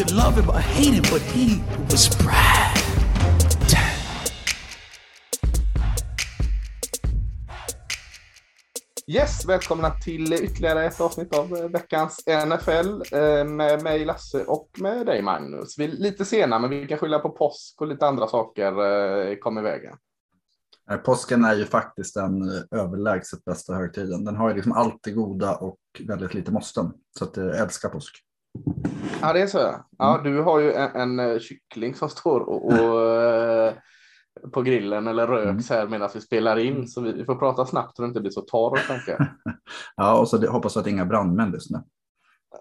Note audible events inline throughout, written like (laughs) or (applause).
Could love him or hate him, but he was Brad. Yes, välkomna till ytterligare ett avsnitt av veckans NFL eh, med mig Lasse och med dig Magnus. Vi är lite sena, men vi kan skylla på påsk och lite andra saker eh, kom i vägen. Eh, Påsken är ju faktiskt den överlägset bästa högtiden. Den har ju liksom allt det goda och väldigt lite måsten. Så att jag älskar påsk. Ja, det är så. Ja, du har ju en, en kyckling som står och, och på grillen eller röks här medan vi spelar in. Så vi får prata snabbt så det inte blir så torr. Tänker jag. (laughs) ja, och så det, hoppas att inga brandmän lyssnar.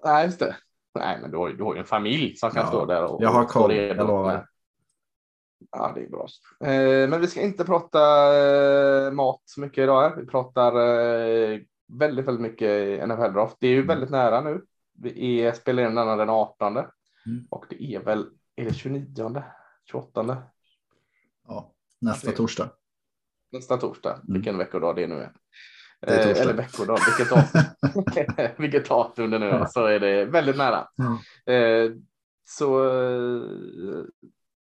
Nej, just det. Nej, men du har, du har ju en familj som kan Ja, stå där och jag har koll, jag lovar. Ja, det är bra. Eh, men vi ska inte prata eh, mat så mycket idag. Här. Vi pratar eh, väldigt, väldigt mycket NFL-draft. Det är ju väldigt nära nu. Vi är, spelar in denna den 18 och det är väl är det 29, 28 Ja, nästa torsdag. nästa torsdag. Vilken veckodag det nu är. Det är Eh, eller veckodag, vilket datum, (laughs) vilket datum det nu är, så är det väldigt nära. Eh, så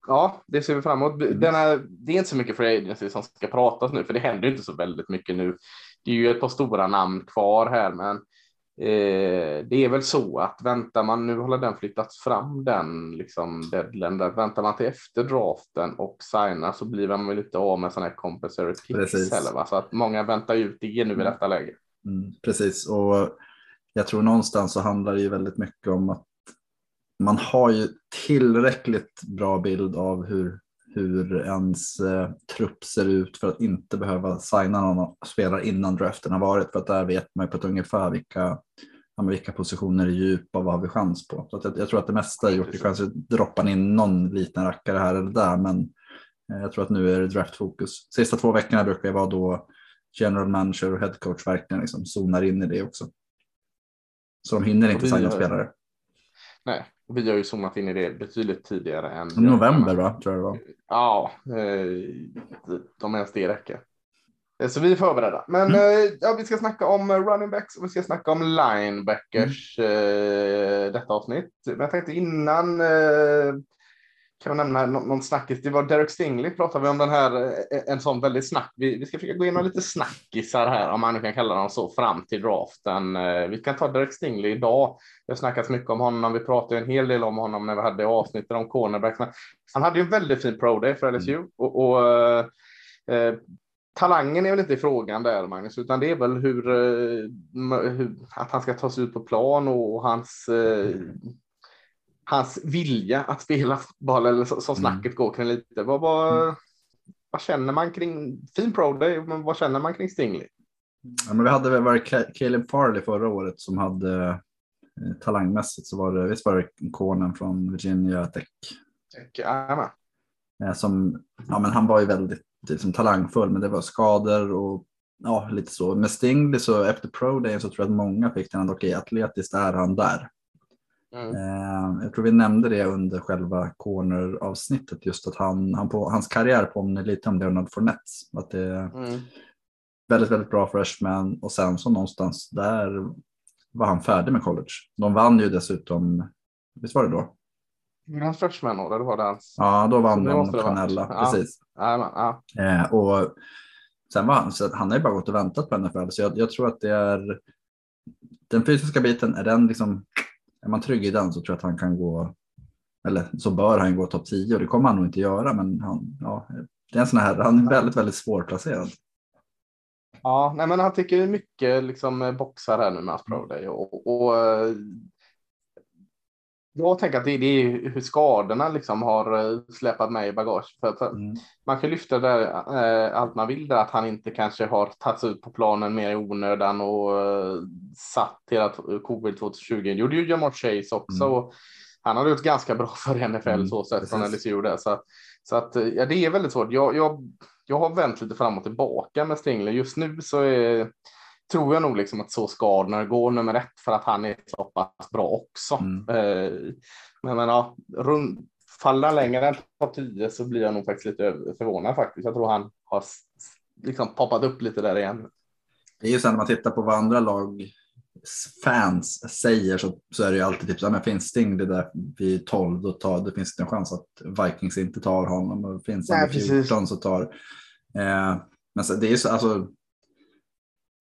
ja, det ser vi fram emot. Mm. Den här, det är inte så mycket free agency som ska pratas nu, för det händer inte så väldigt mycket nu. Det är ju ett par stora namn kvar här, men det är väl så att väntar man, nu håller den flyttats fram den liksom deadline, där väntar man till efter draften och signar så blir man väl lite av med sådana här compensatory picks Precis. heller, va? så att många väntar ut det nu i detta läge. Mm, precis, och jag tror någonstans så handlar det ju väldigt mycket om att man har ju tillräckligt bra bild av hur, hur ens eh, trupp ser ut för att inte behöva signa någon spelare innan draften har varit. För att där vet man ju på ett ungefär vilka, ja, vilka positioner är djupa och vad har vi chans på. Så jag, jag tror att det mesta är gjort. Det kanske droppar in någon liten rackare här eller där, men eh, jag tror att nu är det draftfokus. Sista två veckorna brukar det vara då general manager och head coach verkligen liksom zonar in i det också. Så de hinner inte signa spelare. Nej, vi har ju zoomat in i det betydligt tidigare än November va, tror jag det var. Ja, eh, de ens det räcker. Eh, Så vi är förberedda. Men eh, ja, vi ska snacka om running backs och vi ska snacka om linebackers eh, detta avsnitt. Men jag tänkte innan eh, kan jag nämna nå- någon snackis. Det var Derek Stingley pratade vi om den här, eh, en sån väldigt snack. Vi, vi ska försöka gå igenom lite snackisar här, om man nu kan kalla dem så, fram till draften. Eh, Vi kan ta Derek Stingley idag. Det har snackats mycket om honom. Vi pratade en hel del om honom när vi hade avsnittet om cornerbacks. Han hade ju en väldigt fin pro day för LSU och, och eh, eh, talangen är väl inte i frågan där Magnus, utan det är väl hur, hur att han ska ta sig ut på plan och, och hans eh, hans vilja att spela fotboll eller så, som snacket går kring lite. Vad, vad, vad känner man kring fin pro day? Men vad känner man kring Stingley? Ja, men vi hade väl Caleb Farley förra året som hade eh, talangmässigt så var det, visst var det konen från Virginia Tech. Jajamän. Eh, som, ja, men han var ju väldigt liksom, talangfull men det var skador och ja, lite så. Med Stingley så efter pro day så tror jag att många fick den att okej, atletiskt är han där. Mm. Eh, jag tror vi nämnde det under själva corner-avsnittet, just att han, han på, hans karriär påminner lite om Leonard Fournettes. Att det är Mm. väldigt, väldigt bra freshman och sen så någonstans där var han färdig med college. De vann ju dessutom, visst var det då? Men Hans freshman år, det var det hans. Ja, då vann Det de det nationella, Ja. precis. Jajamän, ja. Eh, och sen var han, så han har ju bara gått och väntat på NFL, så jag, jag tror att det är den fysiska biten, är den liksom, är man trygg i den så tror jag att han kan gå, eller så bör han gå topp 10 och det kommer han nog inte göra, men han, ja, det är en sån här, han är väldigt, väldigt svårplacerad. Ja, nej, men han tycker mycket liksom eh, boxar här nu med hans pro day och, och eh, jag tänker att det, det är hur skadorna liksom har eh, släpat med i bagage. För, för Mm. Man kan lyfta där eh, allt man vill där att han inte kanske har tagits ut på planen mer i onödan och eh, satt hela covid 2020. Det gjorde ju Jamar Chase också. Mm. Och han har gjort ganska bra för NFL Mm, så sett från. LSU där. Så, så att eh, ja, det är väldigt svårt. Jag, jag, jag har vänt lite fram och tillbaka med Stingley. Just nu så är, tror jag nog liksom att så Gardner går nummer ett för att han är så pass bra också. Mm. Eh, men, men ja, rund, falla längre än topp 10 så blir jag nog faktiskt lite förvånad faktiskt. Jag tror han har liksom poppat upp lite där igen. Det är ju så när man tittar på vad andra lag fans säger så, så är det ju alltid typ så här, men finns Stingley där vid 12 då tar, det finns det en chans att Vikings inte tar honom och finns han vid precis. 14 så tar. Eh, men så, det är ju så, alltså.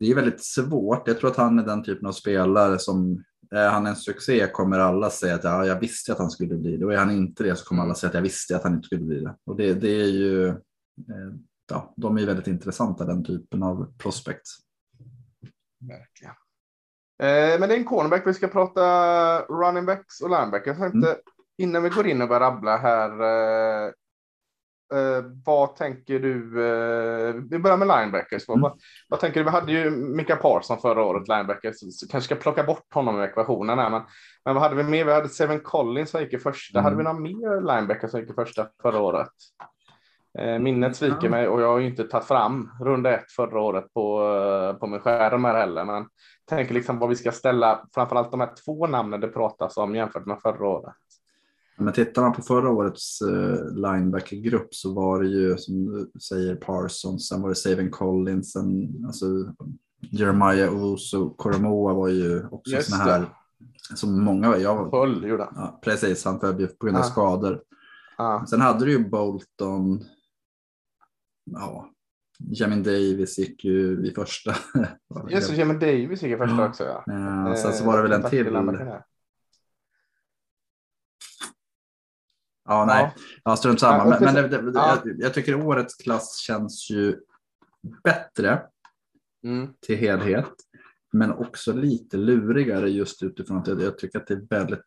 Det är väldigt svårt. Jag tror att han är den typen av spelare som är han en succé kommer alla säga att ja, jag visste att han skulle bli det och är han inte det så kommer alla säga att jag visste att han inte skulle bli det. Och det, det är ju eh, ja, de är väldigt intressanta den typen av prospects. Verkligen. Eh, men det är en cornerback. Vi ska prata running backs och linebackers. Jag tänkte, Innan vi går in och börjar rabbla här. Eh, eh, vad tänker du? Eh, vi börjar med linebackers. Vad, vad, vad tänker du? Vi hade ju Mika Parson förra året, linebackers. Så kanske ska plocka bort honom i ekvationen. Här, men, men vad hade vi mer? Vi hade Seven Collins som gick i första. Mm. Hade vi några mer linebackers som gick i första förra året? Eh, minnet sviker mig och jag har ju inte tagit fram runda ett förra året på, eh, på min skärm här heller. Men tänker liksom vad vi ska ställa, framförallt de här två namnen det pratas om jämfört med förra året. Men tittar man på förra årets eh, linebackergrupp så var det ju som du säger Parsons, sen var det Savin Collins, sen alltså Jeremiah Owusu Koromoa var ju också Just såna här som många, jag, Höll gjorde ja, precis, han föll ju på grund av Ja. skador. Ja. Sen hade du ju Bolton, ja, Jamin Davis gick ju i första. (laughs) Just det, Jimmy Davis gick i första Ja. också. Ja. Eh, sen så var det väl en till. linebacken här. Ja, nej, ja, strunt samma. Men, men det, det, ja. jag, jag tycker årets klass känns ju bättre Mm. till helhet, men också lite lurigare just utifrån att jag, jag tycker att det är väldigt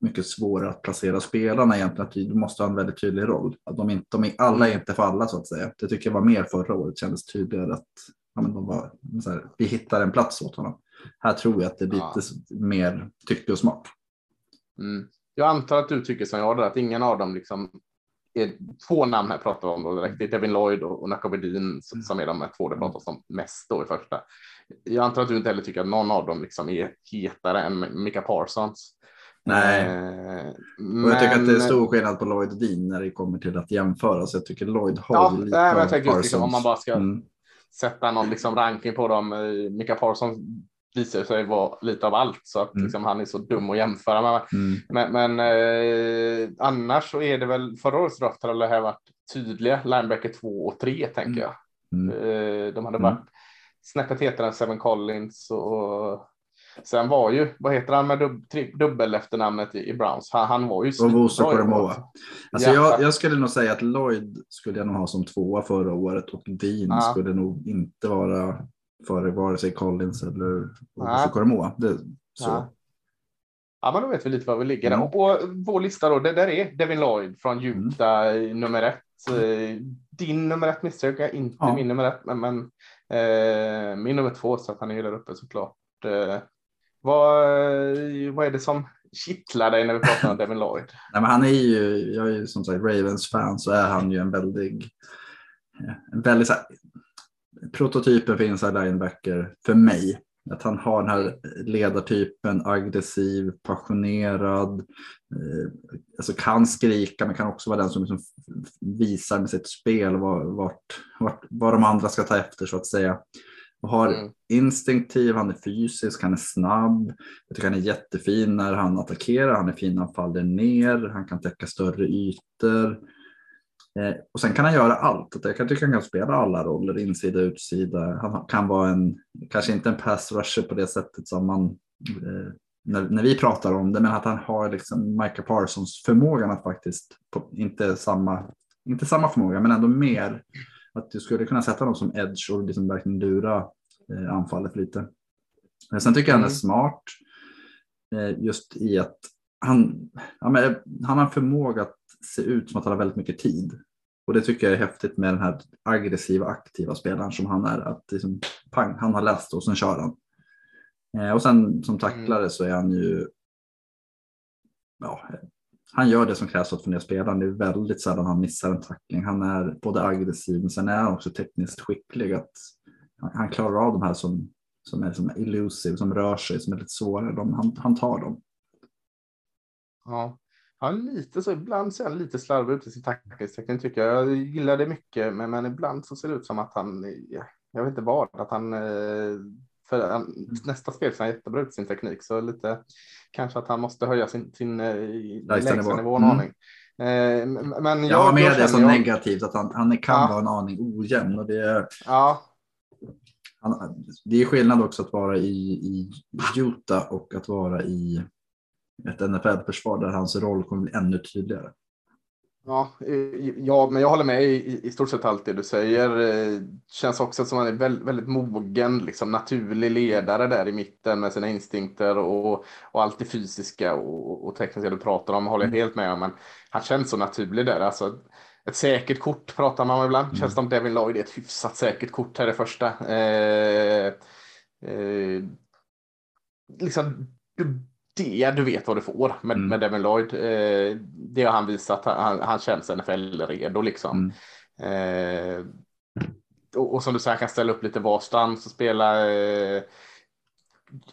mycket svårare att placera spelarna egentligen. Att du måste ha en väldigt tydlig roll. Att de inte, de är, alla är inte för alla så att säga. Det tycker jag var mer förra året. kändes tydligare att ja, men de var, så här, vi hittar en plats åt honom. Här tror jag att det är lite Ja. mer tycke och smak. Mm. Jag antar att du tycker som jag, där, att ingen av dem liksom är två namn här pratar vi om då direkt. Det är Devin Lloyd och Nacka Bedin som- är de här två det pratas om mest då i första. Jag antar att du inte heller tycker att någon av dem liksom är hetare än Mika Parsons. Nej. Eh, Och jag tycker att det är men- stor skillnad på Lloyd och Dean när det kommer till att jämföra. Så jag tycker Lloyd har Ja, lite nej, men jag tänker just liksom, om man bara ska Mm. sätta någon liksom ranking på dem. eh, Mika Parsons visar sig vara lite av allt så att Mm. liksom, han är så dum att jämföra med. Mm. Men, men eh, annars så är det väl förra årets draft har det här varit tydliga linebacker 2 och 3 tänker jag. Mm. Eh, de hade Mm. varit snäppet hetare än Seven Collins och sen var ju, vad heter han med dub, tri, dubbel efternamnet i, i Browns? Han, han var ju Och Voso svinbra i år. Koromoa. Alltså Ja. jag, jag skulle nog säga att Lloyd skulle jag nog ha som tvåa förra året och Dean Ja. skulle nog inte vara före vare sig Collins eller Nej. Voso Koromoa. Det, så. Ja. Ja, men då vet vi lite var vi ligger. Mm. Och, och vår lista då, det där är Devin Lloyd från Utah i nummer ett. Eh, Din nummer ett misstänker jag, inte Ja. min nummer ett, men, men eh, min nummer två så att han är ju där uppe såklart. Eh, vad, vad är det som kittlar dig när vi pratar om Devin Lloyd? (laughs) Nej, men han är ju, jag är ju som sagt Ravens-fan så är han ju en väldig, en väldigt så här, prototypen för inside linebacker för mig. Att han har den här ledartypen, aggressiv, passionerad, eh, alltså kan skrika men kan också vara den som liksom visar med sitt spel vart, vart, vart, vad de andra ska ta efter så att säga. Och har Mm. instinktiv, han är fysisk, han är snabb. Jag tycker han är jättefin när han attackerar, han är fin när han faller ner, han kan täcka större ytor. Eh, och sen kan han göra allt. Jag kan tycka han kan spela alla roller, insida, utsida. Han kan vara en, kanske inte en pass rusher på det sättet som man, eh, när, när vi pratar om det, men att han har liksom Micah Parsons förmågan att faktiskt, på, inte, samma, inte samma förmåga, men ändå mer. Att du skulle kunna sätta någon som edge och liksom verkligen lura eh, anfallet lite. Men sen tycker jag han är Mm. smart. Eh, just i att han, ja, men, han har en förmåga att se ut som att han har väldigt mycket tid. Och det tycker jag är häftigt med den här aggressiva, aktiva spelaren som han är. Att liksom, pang, han har läst och sen kör han. Eh, och sen som tacklare så är han ju ja, han gör det som krävs för att få ner spelaren. Det är väldigt sällan han missar en tackling. Han är både aggressiv men sen är han också tekniskt skicklig. Att han, klarar av de här som, som är som elusive, som rör sig, som är lite svårare. De, han, han tar dem. Ja. Ja, lite så. Ibland ser han lite slarvig ut i sin tacklingsteknik tycker jag. Jag gillar det mycket, men, men ibland så ser det ut som att han, jag vet inte vad, att han eh, för han, nästa spel ser han jättebra ut i sin teknik, så lite kanske att han måste höja sin, sin eh, lägsta nivå, nivå en mm. aning. Eh, men jag, jag har med det som jag... negativt, att han, han kan ja. vara en aning ojämn. Och det, ja. han, det är skillnad också att vara i, i Utah och att vara i ett NFL-försvar där hans roll kommer bli ännu tydligare. Ja, ja, men jag håller med i, i stort sett allt det du säger. Det känns också som att han är väldigt, väldigt mogen, liksom naturlig ledare där i mitten med sina instinkter och, och allt det fysiska och, och tekniska du pratar om håller jag mm. helt med om. Men han känns så naturlig där. Alltså, ett säkert kort pratar man om ibland. Mm. Känns som Devin Lloyd är ett hyfsat säkert kort här i första. Eh, eh, liksom, det du vet vad du får med, mm. med Devin Lloyd. Eh, det har han visat. Han, han känns NFL-redo liksom. Mm. Eh, och, och, som du säger, han kan ställa upp lite varstans och spela eh,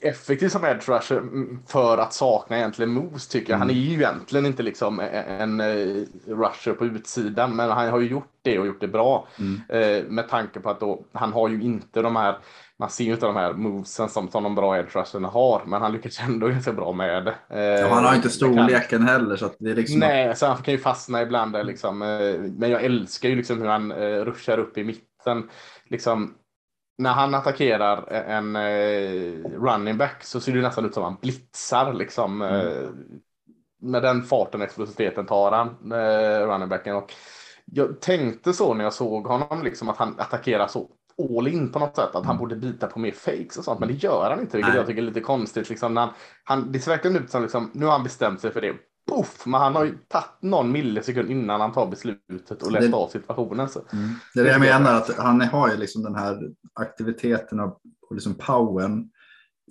effektiv som edge rusher mm, för att sakna egentligen Moose tycker jag. Han är ju egentligen inte liksom en, en rusher på utsidan, men han har ju gjort det och gjort det bra mm. eh, med tanke på att då, han har ju inte de här man ser ju inte de här movesen som, som de bra edge har, men han lyckas ändå ganska bra med det. Eh, ja, han har inte storleken kan... heller. Så det är liksom Nej, så han kan ju fastna ibland. Där, liksom, eh, men jag älskar ju liksom hur han eh, ruschar upp i mitten. Liksom, när han attackerar en eh, running back så ser det nästan ut som han blitzar. Liksom, mm. eh, med den farten och explosiviteten tar han, eh, running backen. Och jag tänkte så när jag såg honom, liksom, att han attackerar så all in på något sätt. Att han mm. borde bita på mer fakes och sånt. Men det gör han inte, vilket Nej. jag tycker är lite konstigt. Liksom, när han, han, det ser verkligen ut som liksom, nu har han bestämt sig för det. Puff, men han har ju tagit någon millisekund innan han tar beslutet och läst av situationen. Så. Mm. Det är det jag menar, att han har ju liksom den här aktiviteten och, och liksom powern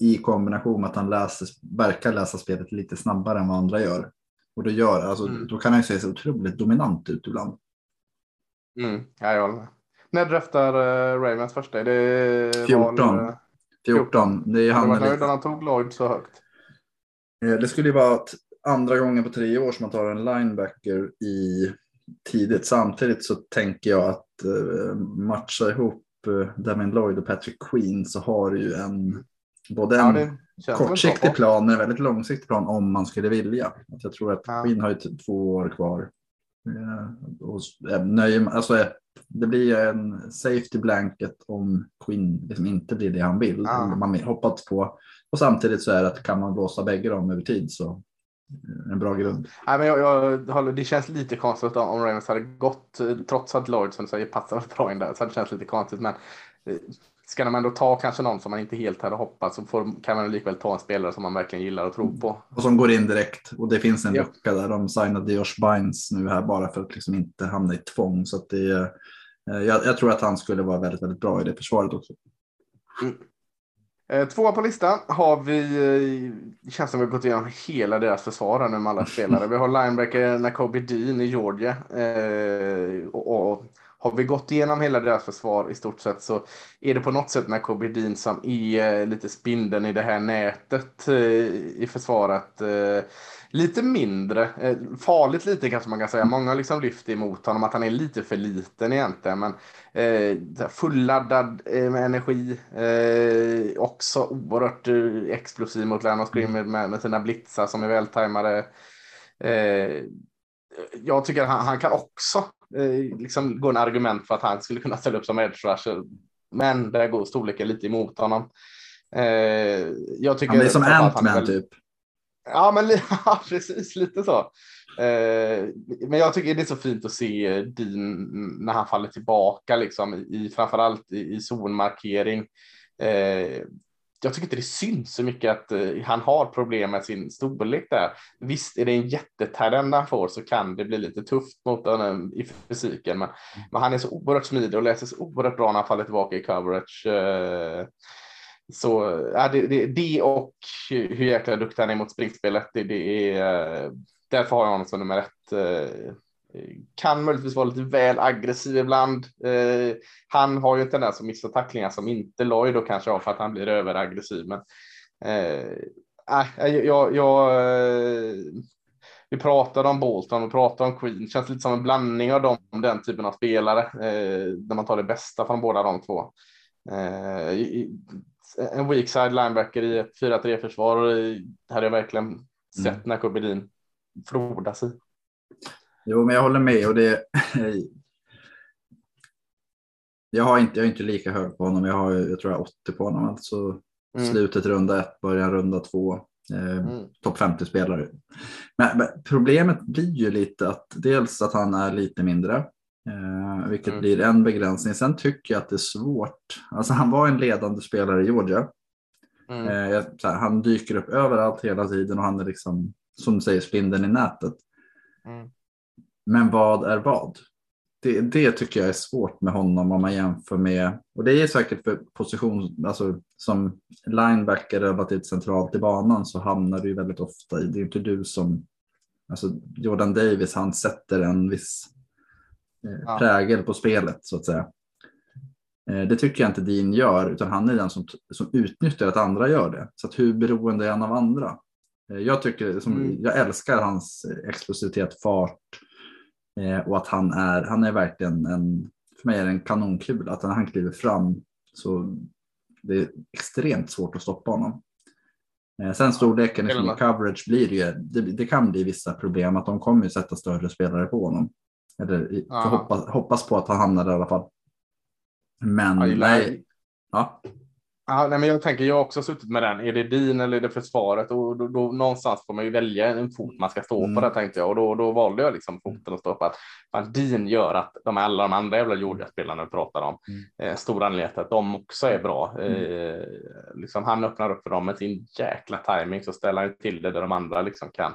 i kombination med att han läser, verkar läsa spelet lite snabbare än vad andra gör. Och då, gör, alltså, mm. då kan han ju se så otroligt dominant ut ibland. Mm, jag håller med. När draftar uh, Ravens första? Det 14. Val, 14. Det är han. var nöjd när han tog Lloyd så högt. Eh, det skulle ju vara andra gången på tre år som man tar en linebacker i tidigt. Samtidigt så tänker jag att uh, matcha ihop Devin Lloyd och Patrick Queen så har du ju en både en ja, kortsiktig plan och en väldigt långsiktig plan om man skulle vilja. Jag tror att ja. Queen har ju två år kvar. Uh, och, nöjer, alltså, det blir en safety blanket om Quinn liksom inte blir det han vill. Ah. Man hoppats på. Och samtidigt så är det att kan man blåsa bägge dem över tid så en bra grund. Nej, men jag, jag, det känns lite konstigt om Ravens hade gått, trots att Lloyd som säger passar bra in där, så det känns lite konstigt. Men eh, ska man ändå ta kanske någon som man inte helt hade hoppats så får, kan man likväl ta en spelare som man verkligen gillar och tror på. Och som går in direkt och det finns en ja. lucka där. De signade Josh Bynes nu här bara för att liksom inte hamna i tvång så det Eh, jag, jag, tror att han skulle vara väldigt, väldigt bra i det försvaret också. Mm. Eh, tvåa på listan har vi, eh, det känns som vi har gått igenom hela deras försvar nu med alla spelare. Vi har linebacker Nakobe Dean i Georgia. Eh, och, och, har vi gått igenom hela deras försvar i stort sett så är det på något sätt med KB Dean som är eh, lite spindeln i det här nätet eh, i försvaret. Eh, lite mindre, eh, farligt lite kanske man kan säga. Många har liksom lyft emot honom att han är lite för liten egentligen. Men eh, fulladdad eh, med energi. Eh, också oerhört eh, explosiv mot Lennart Grimmer med, med sina blitzar som är vältajmade. Eh, jag tycker han, han kan också eh, liksom gå en argument för att han skulle kunna ställa upp som edge rusher. Men där går storleken lite emot honom. Eh, jag tycker han är som Ant-Man typ. Ja, men (laughs) ja, precis lite så. Eh, men jag tycker det är så fint att se Dean när han faller tillbaka, liksom, i, framförallt i, i zonmarkering. Eh, jag tycker inte det syns så mycket att uh, han har problem med sin storlek där. Visst är det en jättetalent han får så kan det bli lite tufft mot honom i fysiken, men, men han är så oerhört smidig och läser så oerhört bra när han faller tillbaka i coverage. Uh, så ja, det, det, det och hur jäkla duktig han är mot springspelet, det, det är, därför har jag honom som nummer ett. Kan möjligtvis vara lite väl aggressiv ibland. Han har ju en tendens att missa tacklingar som inte Lloyd då kanske har för att han blir överaggressiv. Men äh, jag, jag, vi pratade om Bolton och pratade om Queen. Känns lite som en blandning av dem, den typen av spelare. Eh, där man tar det bästa från båda de två. Eh, en weak side linebacker i ett 4-3 försvar hade jag verkligen mm. sett mm. när Kubedin frodas i. Jo, men jag håller med och det. jag har inte, jag är inte lika hög på honom. Jag har, jag tror jag 80 på honom, alltså mm. slutet runda ett, början runda två. Eh, mm. Topp 50 spelare. Men, men, problemet blir ju lite att dels att han är lite mindre, eh, vilket mm. blir en begränsning. Sen tycker jag att det är svårt. Alltså han var en ledande spelare i Georgia. Mm. Eh, här, han dyker upp överallt hela tiden och han är liksom, som du säger, spindeln i nätet. Mm. Men vad är vad? det, det tycker jag är svårt med honom om man jämför med, och det är säkert för position, alltså som linebacker relativt centralt i banan så hamnar du ju väldigt ofta i, det är inte du som, alltså Jordan Davis han sätter en viss eh, ja. prägel på spelet så att säga. Eh, det tycker jag inte Dean gör, utan han är den som, som utnyttjar att andra gör det. Så att hur beroende är han av andra? Eh, jag, tycker, som, mm. jag älskar hans explosivitet, fart, och att han är, han är verkligen en, för mig är det en kanonkula. Att när han kliver fram så det är extremt svårt att stoppa honom. Eh, sen storleken i coverage blir ju, det, det, kan bli vissa problem att de kommer sätta större spelare på honom. Eller hoppas, hoppas på att han hamnar där i alla fall. Men nej. Ja. Ja, nej, men jag tänker, jag har också suttit med den. Är det din eller är det försvaret? Och då, då, någonstans får man ju välja en fot man ska stå mm. på det tänkte jag. Och då, då valde jag liksom foten att stå på. Att, att din gör att de alla de andra jävla Georgia-spelarna vi pratar om, mm. eh, stor anledning att de också är bra. Mm. Eh, liksom, han öppnar upp för dem med sin jäkla timing så ställer han till det där de andra liksom kan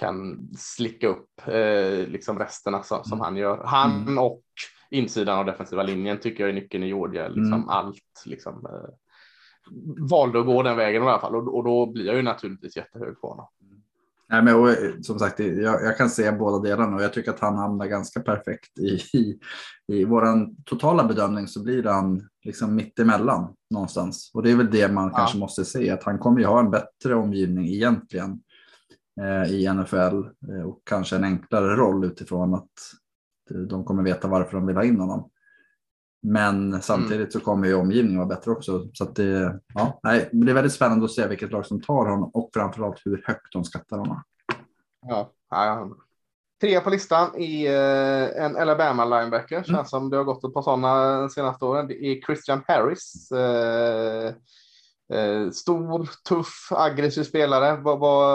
kan slicka upp eh, liksom resterna som, som mm. han gör. Han mm. och insidan av defensiva linjen tycker jag är nyckeln i Georgia. Liksom mm. Allt liksom. Eh, valde att gå den vägen i alla fall och, och då blir jag ju naturligtvis jättehög på honom. Nej, men och, som sagt, jag, jag, kan se båda delarna och jag tycker att han hamnar ganska perfekt i, i, i våran totala bedömning så blir han liksom mittemellan någonstans. Och det är väl det man ja. kanske måste se, att han kommer ju ha en bättre omgivning egentligen eh, i NFL eh, och kanske en enklare roll utifrån att de kommer veta varför de vill ha in honom. Men samtidigt mm. så kommer ju omgivningen vara bättre också. Så det, ja, nej, det är väldigt spännande att se vilket lag som tar honom och framförallt hur högt de skattar honom. Ja, ja. Tre på listan i eh, en Alabama linebacker. Mm. Känns som det har gått ett par sådana de senaste åren. Det är Christian Harris. Eh, eh, stor, tuff, aggressiv spelare. Vad, vad,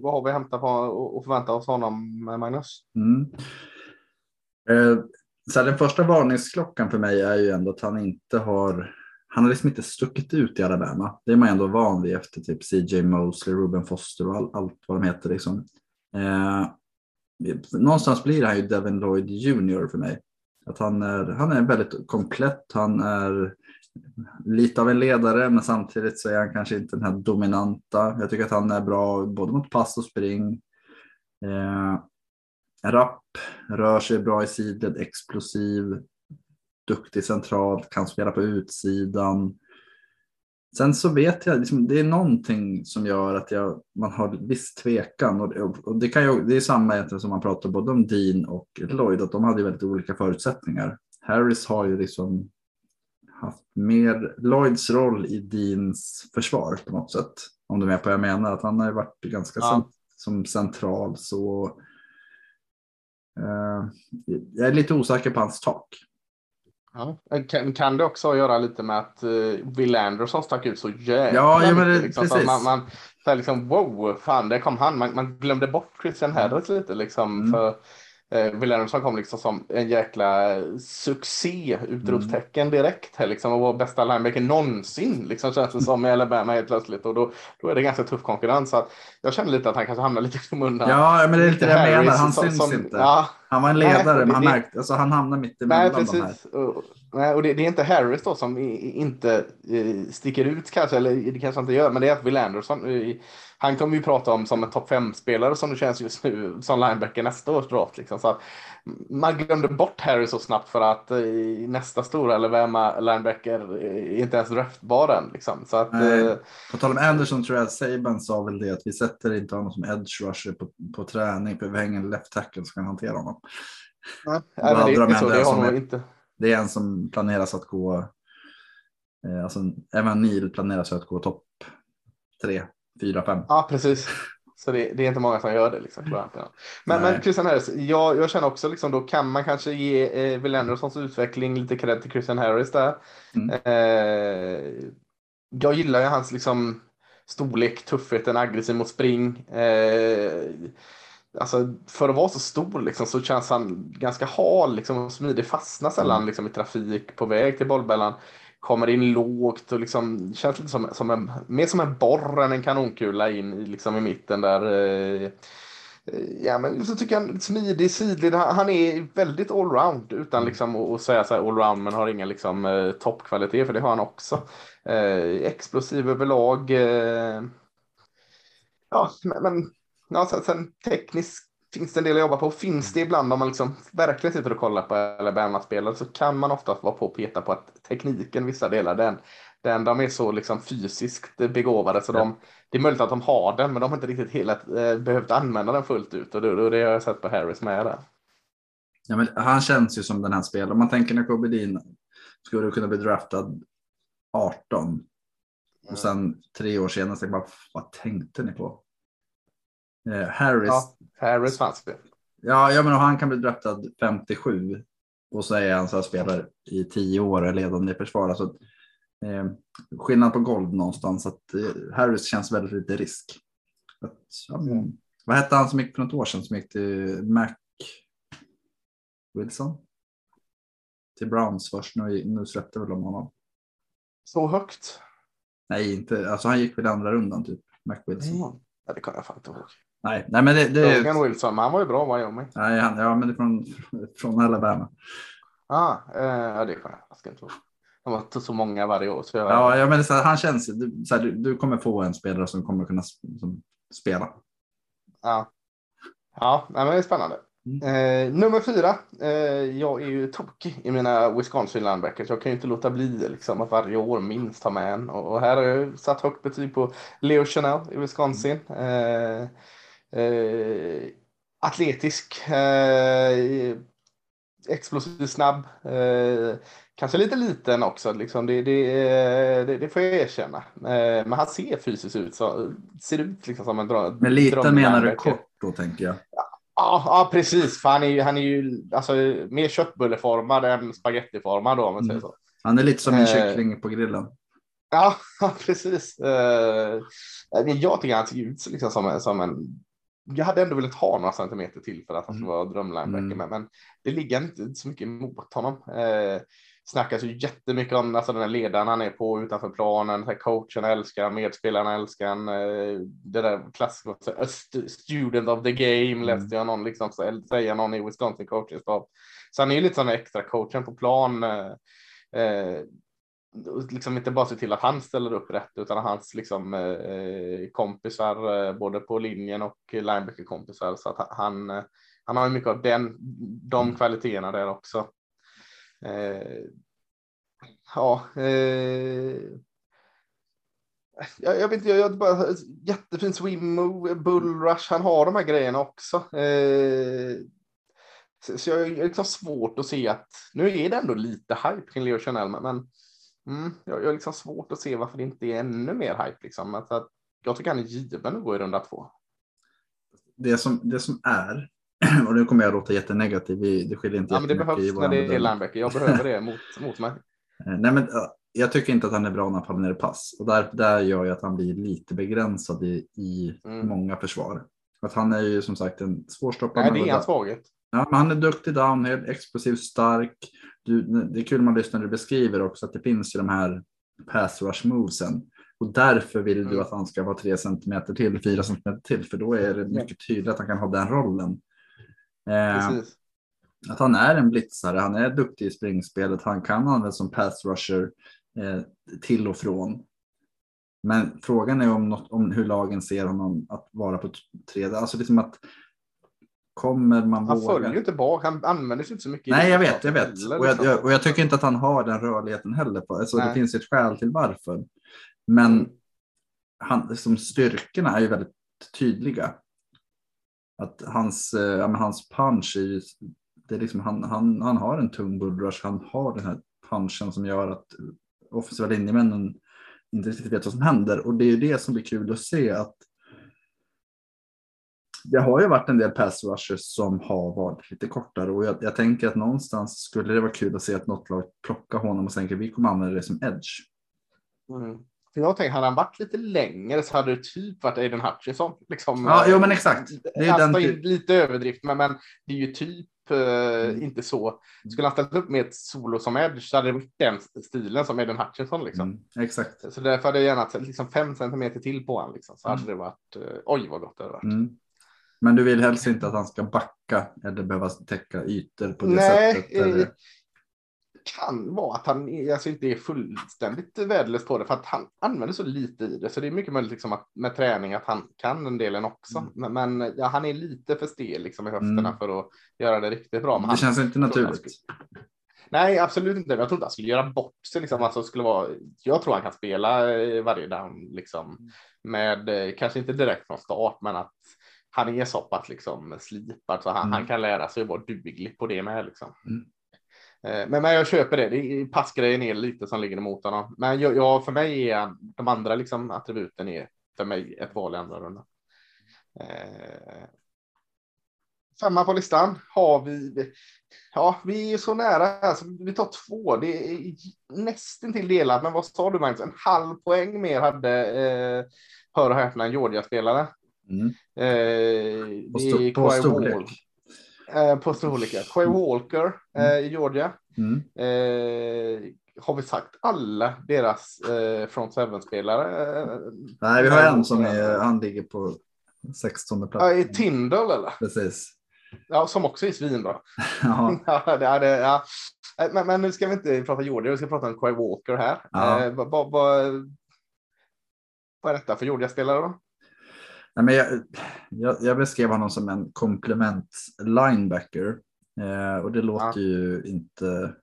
vad har vi hämtat på och förväntat oss honom, Magnus? Mm. Eh, så den första varningsklockan för mig är ju ändå att han inte har han har liksom inte stuckit ut i Alabama. Det är man ändå van vid efter typ CJ Mosley, Ruben Foster och all, allt vad de heter. Liksom. Eh, någonstans blir han ju Devin Lloyd Jr för mig. Att han, är, han är väldigt komplett. Han är lite av en ledare, men samtidigt så är han kanske inte den här dominanta. Jag tycker att han är bra både mot pass och spring. Eh, rapp, rör sig bra i sidled, explosiv, duktig centralt, kan spela på utsidan. Sen så vet jag, liksom, det är någonting som gör att jag, man har viss tvekan. Och, och det, kan ju, det är samma som man pratar både om Dean och Lloyd, att de hade väldigt olika förutsättningar. Harris har ju liksom haft mer Lloyds roll i Deans försvar på något sätt. Om du är med på vad jag menar, att han har varit ganska ja. som central så jag är lite osäker på hans tak. Ja. Kan, kan det också göra lite med att uh, Will Anderson stack ut så jävla ja, ja, men det, liksom, precis. man, man så liksom, wow, fan, där kom han. Man, man glömde bort Christian Harris lite liksom. Mm. För, eh, Will Anderson kom liksom som en jäkla succé utropstecken mm. direkt här liksom och var bästa linebacker någonsin liksom känns det som i Alabama helt plötsligt och då, då är det ganska tuff konkurrens. Så att jag känner lite att han kanske hamnar lite i skymundan. Ja, men det är lite det jag menar. Han syns som, inte. Ja, Han var en ledare, Nej, men han, märkte, alltså, han hamnade mitt Nej, emellan de här. precis. Och, nej, och det, det är inte Harris då som i, inte eh, sticker ut kanske, eller det kanske han inte gör, men det är att Will Anderson. eh, han kommer ju prata om som en topp 5-spelare som det känns just nu som linebacker nästa års draft. Liksom. Så att man glömde bort Harris så snabbt för att eh, nästa stora eller vem linebacker inte ens draftbar än. Liksom. Så att, eh, På tal om Anderson tror jag Saban sa väl det att vi sätter inte honom som edge rusher på, på träning för vi hänger en left tackle som kan hantera honom. nej, så, har är- inte. Det är en som planeras att gå, eh, alltså Evan Neal planeras att gå topp tre, fyra, fem. Ja, precis. Så det, det är inte många som gör det. Liksom, jag. men, Nej. men Christian Harris, jag, jag känner också liksom, då kan man kanske ge eh, Will Andersons utveckling lite cred till Christian Harris där. Mm. Eh, jag gillar ju hans liksom, storlek, tuffheten, aggressiv mot spring. Eh, alltså, för att vara så stor liksom, så känns han ganska hal liksom, och smidig. Fastnar sällan Mm. liksom, i trafik på väg till bollbällan kommer in lågt och liksom känns lite som, som en, mer som en borr än en kanonkula in i, liksom i mitten där. eh, eh, Ja, men så tycker jag smidig, sidled. Han, är väldigt allround utan liksom att, säga så här allround men har ingen liksom eh, toppkvalitet för det har han också. Eh, explosiv överlag. Eh, ja, men, men ja, sen, sen tekniskt finns det en del att jobba på. Finns det ibland om man liksom verkligen sitter och kollar på Alabama-spelare så kan man ofta vara på och peta på att tekniken vissa delar den, den de är så liksom fysiskt begåvade så de, det är möjligt att de har den men de har inte riktigt hela, eh, behövt använda den fullt ut och det, och det har jag sett på Harris med där. Ja, men han känns ju som den här spelaren. Om man tänker när Kobe Dean skulle kunna bli draftad 18 och sen tre år senare så bara, vad tänkte ni på? Eh, Harris, Ja, Harris fanns det. ja, ja men han kan bli draftad 57 och så är han så här spelar i tio år och ledande i försvar. Alltså, eh, skillnad på golv någonstans. Att, eh, Harris känns väldigt lite risk. Att, ja, men, vad hette han som gick för något år sedan som gick till Mac Wilson? Till Browns först. Nu, nu släppte väl de honom. Så högt? Nej, inte. Alltså han gick väl andra rundan typ. Mac Wilson. Mm. Ja, det kan jag fan inte ihåg. Nej, nej, men det, det Logan Wilson, han var ju bra jag med. nej, han, ja, men det är från, från Alabama. Ah, eh, ja, det kan jag jag ska inte ihåg. De inte så många varje år. Så jag, Ja, ja men är här, han känns. Du, så här, du, du kommer få en spelare som kommer kunna som, spela. Ja, ja nej, men det är spännande. Eh, nummer fyra. Eh, jag är ju tokig i mina Wisconsin linebackers. Jag kan ju inte låta bli liksom, att varje år minst ha med en. Och, och här har jag satt högt betyg på Leo Chanel i Wisconsin. Eh, eh, atletisk. Eh, explosiv, snabb. Eh, kanske lite liten också. Liksom. Det, det, eh, det, det får jag erkänna. Eh, men han ser fysiskt ut. Så, ser ut liksom som en dröm. Men liten menar du kort då tänker jag. Ja, ja precis. För han är ju, han är ju alltså, mer köttbulleformad än spagettiformad då, om man säger Mm. så. Han är lite som en Eh. kyckling på grillen. Ja, ja, (laughs) precis. Jag tycker han ser ut liksom som, en- som en... Jag hade ändå velat ha några centimeter till för att han skulle vara drömlinebacker, Mm. men, men det ligger inte så mycket emot honom. Uh, snackas ju jättemycket om alltså, den här ledaren han är på utanför planen. Här, coachen älskar medspelarna älskar han. Uh, det där klassiska, student of the game Mm. läste jag någon liksom, så- säga någon i Wisconsin coaching staff. Så han är ju lite som extra coachen på plan. eh, eh, liksom inte bara se till att han ställer upp rätt utan hans liksom, eh, kompisar eh, både på linjen och linebacker-kompisar. Så att han, eh, han har mycket av den, de kvaliteterna där också. Eh, ja, eh, jag, jag vet inte, jag gör bara jättefin swim move, bull rush, han har de här grejerna också. Så, så jag är liksom svårt att se att, nu är det ändå lite hype kring Leo Chanel, men mm, jag, jag har liksom svårt att se varför det inte är ännu mer hype. Liksom. Att, att, jag tycker han är given att gå i runda två. Det som, det som är, (clears throat) och nu kommer jag låta jättenegativ, det skiljer inte Ja, men det behövs när det är linebacker. Jag behöver det mot, (laughs) mot mig. Eh, Nej, men, ja, jag tycker inte att han är bra när han i pass. Och där, där gör ju att han blir lite begränsad i, i Mm. många försvar. Att han är ju som sagt en svårstoppad. Nej, det är en svaghet. Ja, han är duktig downhill, explosiv, stark. Du, det är kul man lyssnar när du beskriver också att det finns ju de här pass rush movesen. Och därför vill du Mm. att han ska vara tre centimeter till, fyra centimeter till, för då är det mycket tydligt att han kan ha den rollen. Eh, att han är en blitzare, han är duktig i springspelet, han kan användas som pass rusher eh, till och från. Men frågan är om, något, om hur lagen ser honom att vara på tredje. Alltså liksom att kommer man Han våga? följer ju inte bak, han använder sig inte så mycket. Nej, jag vet, jag vet. heller, Och jag, liksom. jag, och jag tycker inte att han har den rörligheten heller. På. Alltså, det finns ett skäl till varför. Men Mm. han, som styrkorna är ju väldigt tydliga. Att hans, eh, ja, men hans punch är ju, det är liksom, han, han, han har en tung bullrush, han har den här punchen som gör att offensiva linjemännen inte riktigt vet vad som händer. Och det är ju det som blir kul att se att det har ju varit en del pass rushers som har varit lite kortare och jag, jag tänker att någonstans skulle det vara kul att se att något lag plockar honom och tänker vi kommer använda det som edge. Mm. För jag tänker, hade han varit lite längre så hade det typ varit Aiden Hutchison. Liksom, Ja, jo, men exakt. Det är alltså, den typ- Lite överdrift, men, men det är ju typ eh, Mm. inte så. Skulle han ställt upp med ett solo som edge så hade det varit den stilen som Aiden Hutchinson. Liksom. Mm, exakt. Så därför hade jag gärna liksom fem centimeter till på honom. Liksom. Så hade Mm. det varit, eh, oj vad gott det hade varit. Mm. Men du vill helst inte att han ska backa eller behöva täcka ytor på det Nej, sättet? eh, Eller? kan vara att han alltså inte är fullständigt värdelös på det för att han använder så lite i det. Så det är mycket möjligt liksom att, med träning att han kan den delen också. Mm. Men, men ja, han är lite för stel liksom i höfterna Mm. för att göra det riktigt bra. Men Det han, känns inte naturligt. Nej, absolut inte. Jag tror inte han skulle göra bort sig. Liksom. Alltså, skulle vara, jag tror han kan spela eh, varje down liksom, med, eh, kanske inte direkt från start, men att han är så pass liksom, slipad så han, Mm. han kan lära sig att vara duglig på det med. Liksom. Mm. Eh, Men, men jag köper det. det är, passgrejen är lite som ligger emot honom. Men jag, jag, för mig är de andra liksom, attributen är för mig ett val i andra rundan. Eh, femma på listan har vi. Ja, vi är så nära. här, så vi tar två. Det är nästan till delat. Men vad sa du Magnus? En halv poäng mer hade eh, hör och häpna en Georgia-spelare. Mm. Eh, På, sto- på storlek. Eh, på storlek, ja. Quay Walker eh, i Georgia. Mm. Eh, har vi sagt alla deras eh, front seven-spelare? Eh, Nej, vi har en som är, han ligger på 16 plats. Ja, i Tindall eller? Precis. Ja, som också är svinbra. (laughs) Ja. (laughs) ja, det är det, ja. Eh, Men, men nu ska vi inte prata Georgia, vi ska prata om Quay Walker här. Ja. Eh, vad, vad, vad, vad är detta för Georgia-spelare då? Nej, men jag, jag, jag beskrev honom som en komplement linebacker. Eh, och det låter ju inte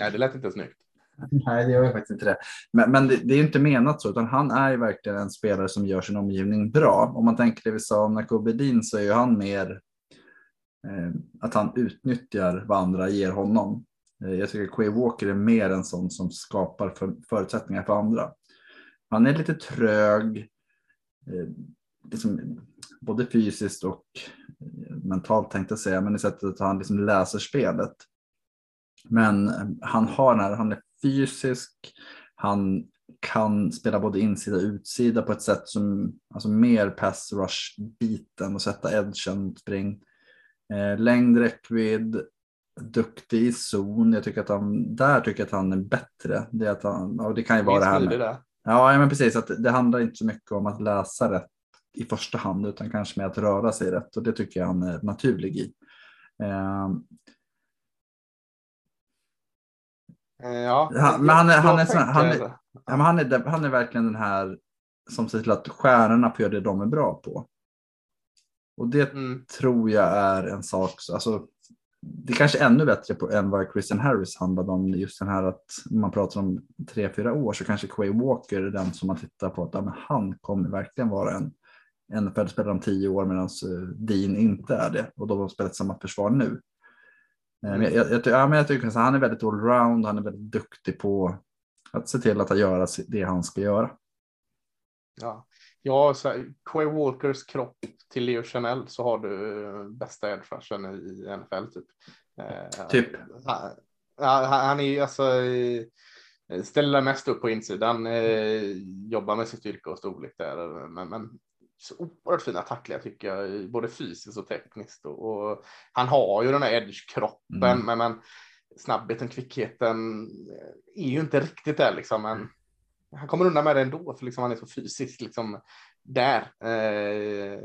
Nej, det lät inte snyggt. (laughs) Nej, det gör jag faktiskt inte det. Men, men det, det är inte menat så, utan han är ju verkligen en spelare som gör sin omgivning bra. Om man tänker det vi sa om Nakobe Dean så är ju han mer eh, att han utnyttjar vad andra ger honom. Eh, jag tycker Quay Walker är mer en sån som skapar för, förutsättningar för andra. Han är lite trög, eh, liksom, både fysiskt och eh, mentalt tänkte jag säga, men i sättet att han liksom läser spelet. Men eh, han har den här, han är fysisk, han kan spela både insida och utsida på ett sätt som, alltså mer pass rush biten och sätta edgen spring. Eh, längd, räckvidd, duktig i zon. Jag tycker att han, där tycker jag att han är bättre. Det, att han, och det kan ju vara det här med. Ja, ja, men precis. Att det handlar inte så mycket om att läsa rätt i första hand, utan kanske med att röra sig rätt. Och det tycker jag han är naturlig i. Ja, men han är- är är- men han, är, han är verkligen den här som ser till att stjärnorna får göra det de är bra på. Och det Mm. tror jag är en sak, alltså, det är kanske ännu bättre på, än vad Christian Harris handlade om. Just den här att man pratar om tre, fyra år så kanske Quay Walker är den som man tittar på att ja, men han kommer verkligen vara en NFL-spelare om tio år medan eh, Dean inte är det. Och de har spelat samma försvar nu. Men Jag, jag, ja, men jag tycker att han är väldigt allround, han är väldigt duktig på att se till att han gör det han ska göra. Ja, ja så här, Quay Walkers kropp till Leo Chanel så har du eh, bästa edge-rushen i NFL typ. Typ. Han, han är ju alltså ställer mest upp på insidan, eh, jobbar med sin styrka och storlek där, men, men så oerhört fina tacklingar tycker jag, både fysiskt och tekniskt. Och, och han har ju den här edge-kroppen, Mm. men, men snabbheten, kvickheten är ju inte riktigt där liksom. Men han kommer undan med det ändå, för liksom han är så fysiskt liksom där. Eh,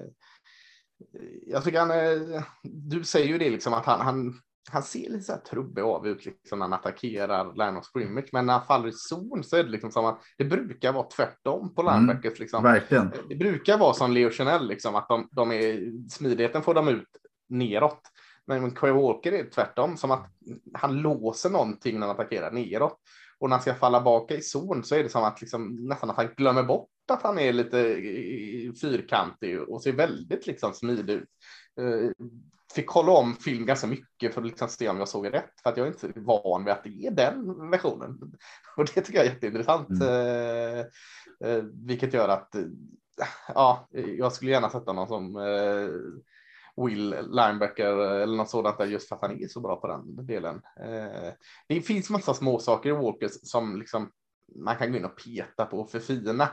jag tycker han, eh, du säger ju det liksom att han, han han ser lite så här trubbig av ut liksom när han attackerar line of scrimmage, men när han faller i zon så är det liksom som att det brukar vara tvärtom på Mm. linebackers. Liksom. Verkligen. Det brukar vara som Leo Chanel, liksom, att de, de är, smidigheten får de ut neråt. Men Quay Walker är tvärtom, som att han låser någonting när han attackerar neråt. Och när han ska falla baka i zon så är det som att liksom, nästan att han glömmer bort att han är lite eh, fyrkantig och ser väldigt liksom smidig ut. Fick kolla om film ganska mycket för att liksom se om jag såg rätt, för att jag är inte van vid att det är den versionen. (laughs) Och det tycker jag är jätteintressant. Mm. Eh, eh, vilket gör att eh, ja, jag skulle gärna sätta någon som eh, Will linebacker eller något sådant där just för att han är så bra på den delen. Eh, det finns massa små saker i Walkers som liksom man kan gå in och peta på för fina.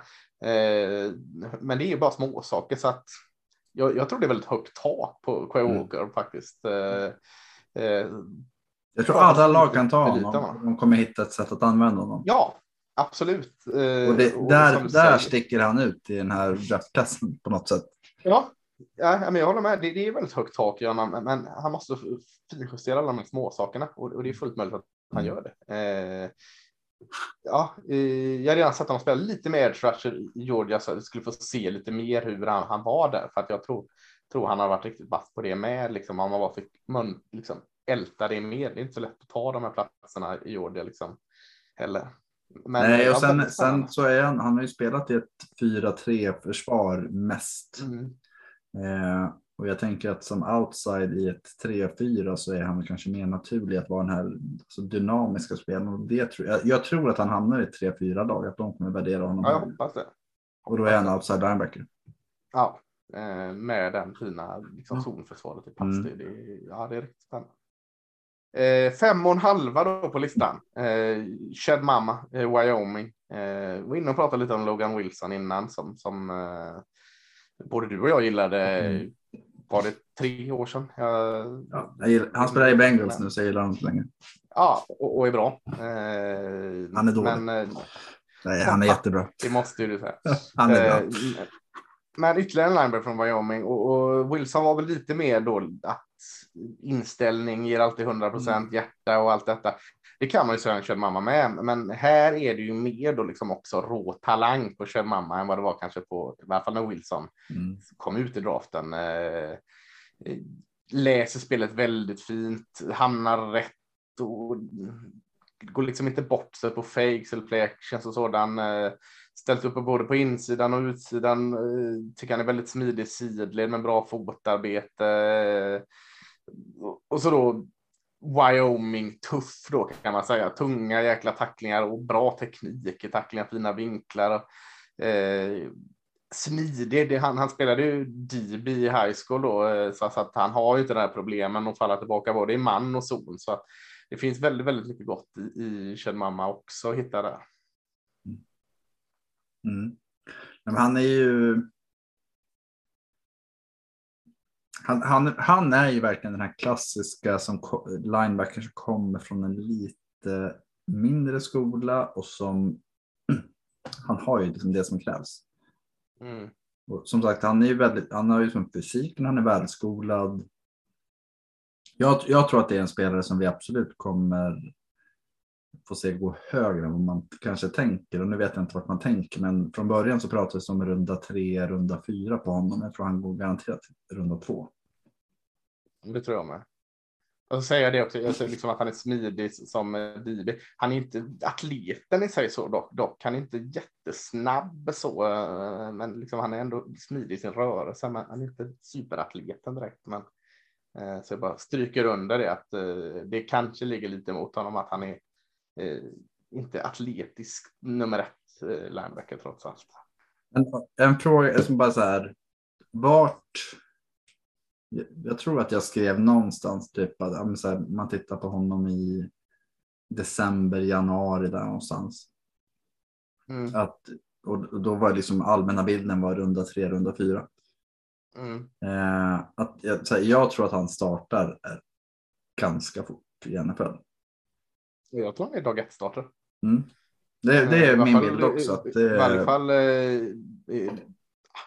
Eh, men det är ju bara små saker så att jag, jag tror det är väldigt högt tak på Quay Mm. Walker faktiskt. Eh, eh, Jag tror alla lag kan ta honom. De kommer hitta ett sätt att använda honom. ja, absolut. Eh, Och det, och där där säger- sticker han ut i den här draftklassen på något sätt. Ja, ja men jag håller med. Det, det är väldigt högt tak, Göran, men, han måste finjustera alla de små sakerna och, och det är fullt möjligt att han Mm. gör det. Eh, ja, eh, jag har redan sett honom spela lite mer edge i Georgia så jag skulle få se lite mer hur han, han var där för att jag tror, tror han har varit riktigt vass på det med liksom om man bara fick mun, liksom, älta det mer. Det är inte så lätt att ta de här platserna i Georgia liksom heller. Men, Nej, och sen, sen så är han, han har ju spelat i ett 4-3 försvar mest. Mm. Eh, och jag tänker att som outside i ett 3-4 så är han kanske mer naturlig att vara den här alltså, dynamiska spelaren. Och det tror, jag, jag tror att han hamnar i ett 3-4 lag, att de kommer värdera honom. Ja, jag hoppas det. och då är han outside linebacker. Ja, eh, med den fina liksom, zonförsvaret i pass. Mm. Det, ja, det är riktigt spännande. Eh, fem och en halva då på listan. Eh, Shed Mama, eh, Wyoming. Eh, var inne och pratade lite om Logan Wilson innan som, som eh, både du och jag gillade. Mm. Var det tre år sedan? Jag, Ja, gillar, han spelar i Bengals nu så jag gillar honom inte längre. ja och, och är bra. Eh, Han är dålig. Men eh, Nej, han är jättebra. det måste ju du säga. Han är bra. Eh, Men ytterligare en linebacker från Wyoming och, och Wilson var väl lite mer då att inställning ger alltid 100 procent hjärta och allt detta. Det kan man ju säga Kjell Mamma med, men här är det ju mer då liksom också rå talang på Kjell Mamma än vad det var kanske på, i alla fall när Wilson Mm. kom ut i draften. Eh, läser spelet väldigt fint, hamnar rätt och går liksom inte bort sig på fakes eller play actions och sådan. Eh, ställt upp både på insidan och utsidan. Eh, tycker han är väldigt smidig sidled med bra fotarbete. Och så då Wyoming tuff då kan man säga. Tunga jäkla tacklingar och bra teknik i tacklingar, fina vinklar. Och, eh, smidig. Det, han, han spelade ju DB i high school då, eh, så, så att han har ju inte de här problemen att falla tillbaka både i man och zon. Så att det finns väldigt, väldigt mycket gott i, i Mamma också att hitta där. Mm. mm. Men han är ju. Han, han, han är ju verkligen den här klassiska som linebacker som kommer från en lite mindre skola och som (clears throat) han har ju liksom det som krävs. Mm. Och som sagt, han är ju väldigt, han har ju som fysiken, han är välskolad. Jag, jag tror att det är en spelare som vi absolut kommer få se gå högre än vad man kanske tänker. Och nu vet jag inte vart man tänker, men från början så pratades det om runda tre, runda fyra på honom. Jag tror han går garanterat runda två. Det tror jag med. Och så säger jag det också, jag säger liksom att han är smidig som eh, DB. Han är inte atleten i sig så dock, dock. Han är inte jättesnabb så, eh, men liksom han är ändå smidig i sin rörelse. Men han är inte superatleten direkt. Men, eh, så jag bara stryker under det att eh, det kanske ligger lite mot honom att han är inte atletisk nummer ett eh, linebacker trots allt. En, en fråga som bara så här. Vart? Jag tror att jag skrev någonstans typ att här, man tittar på honom i december, januari där någonstans. Mm, Att, och då var liksom allmänna bilden var runda tre, runda fyra. mm. Eh, att, här, jag tror att han startar eh, ganska fort i NFL. Jag tror han är dag ett starter. Mm. Det, det Eh, i är alla min bild också. Att I det, varje fall. Eh, eh,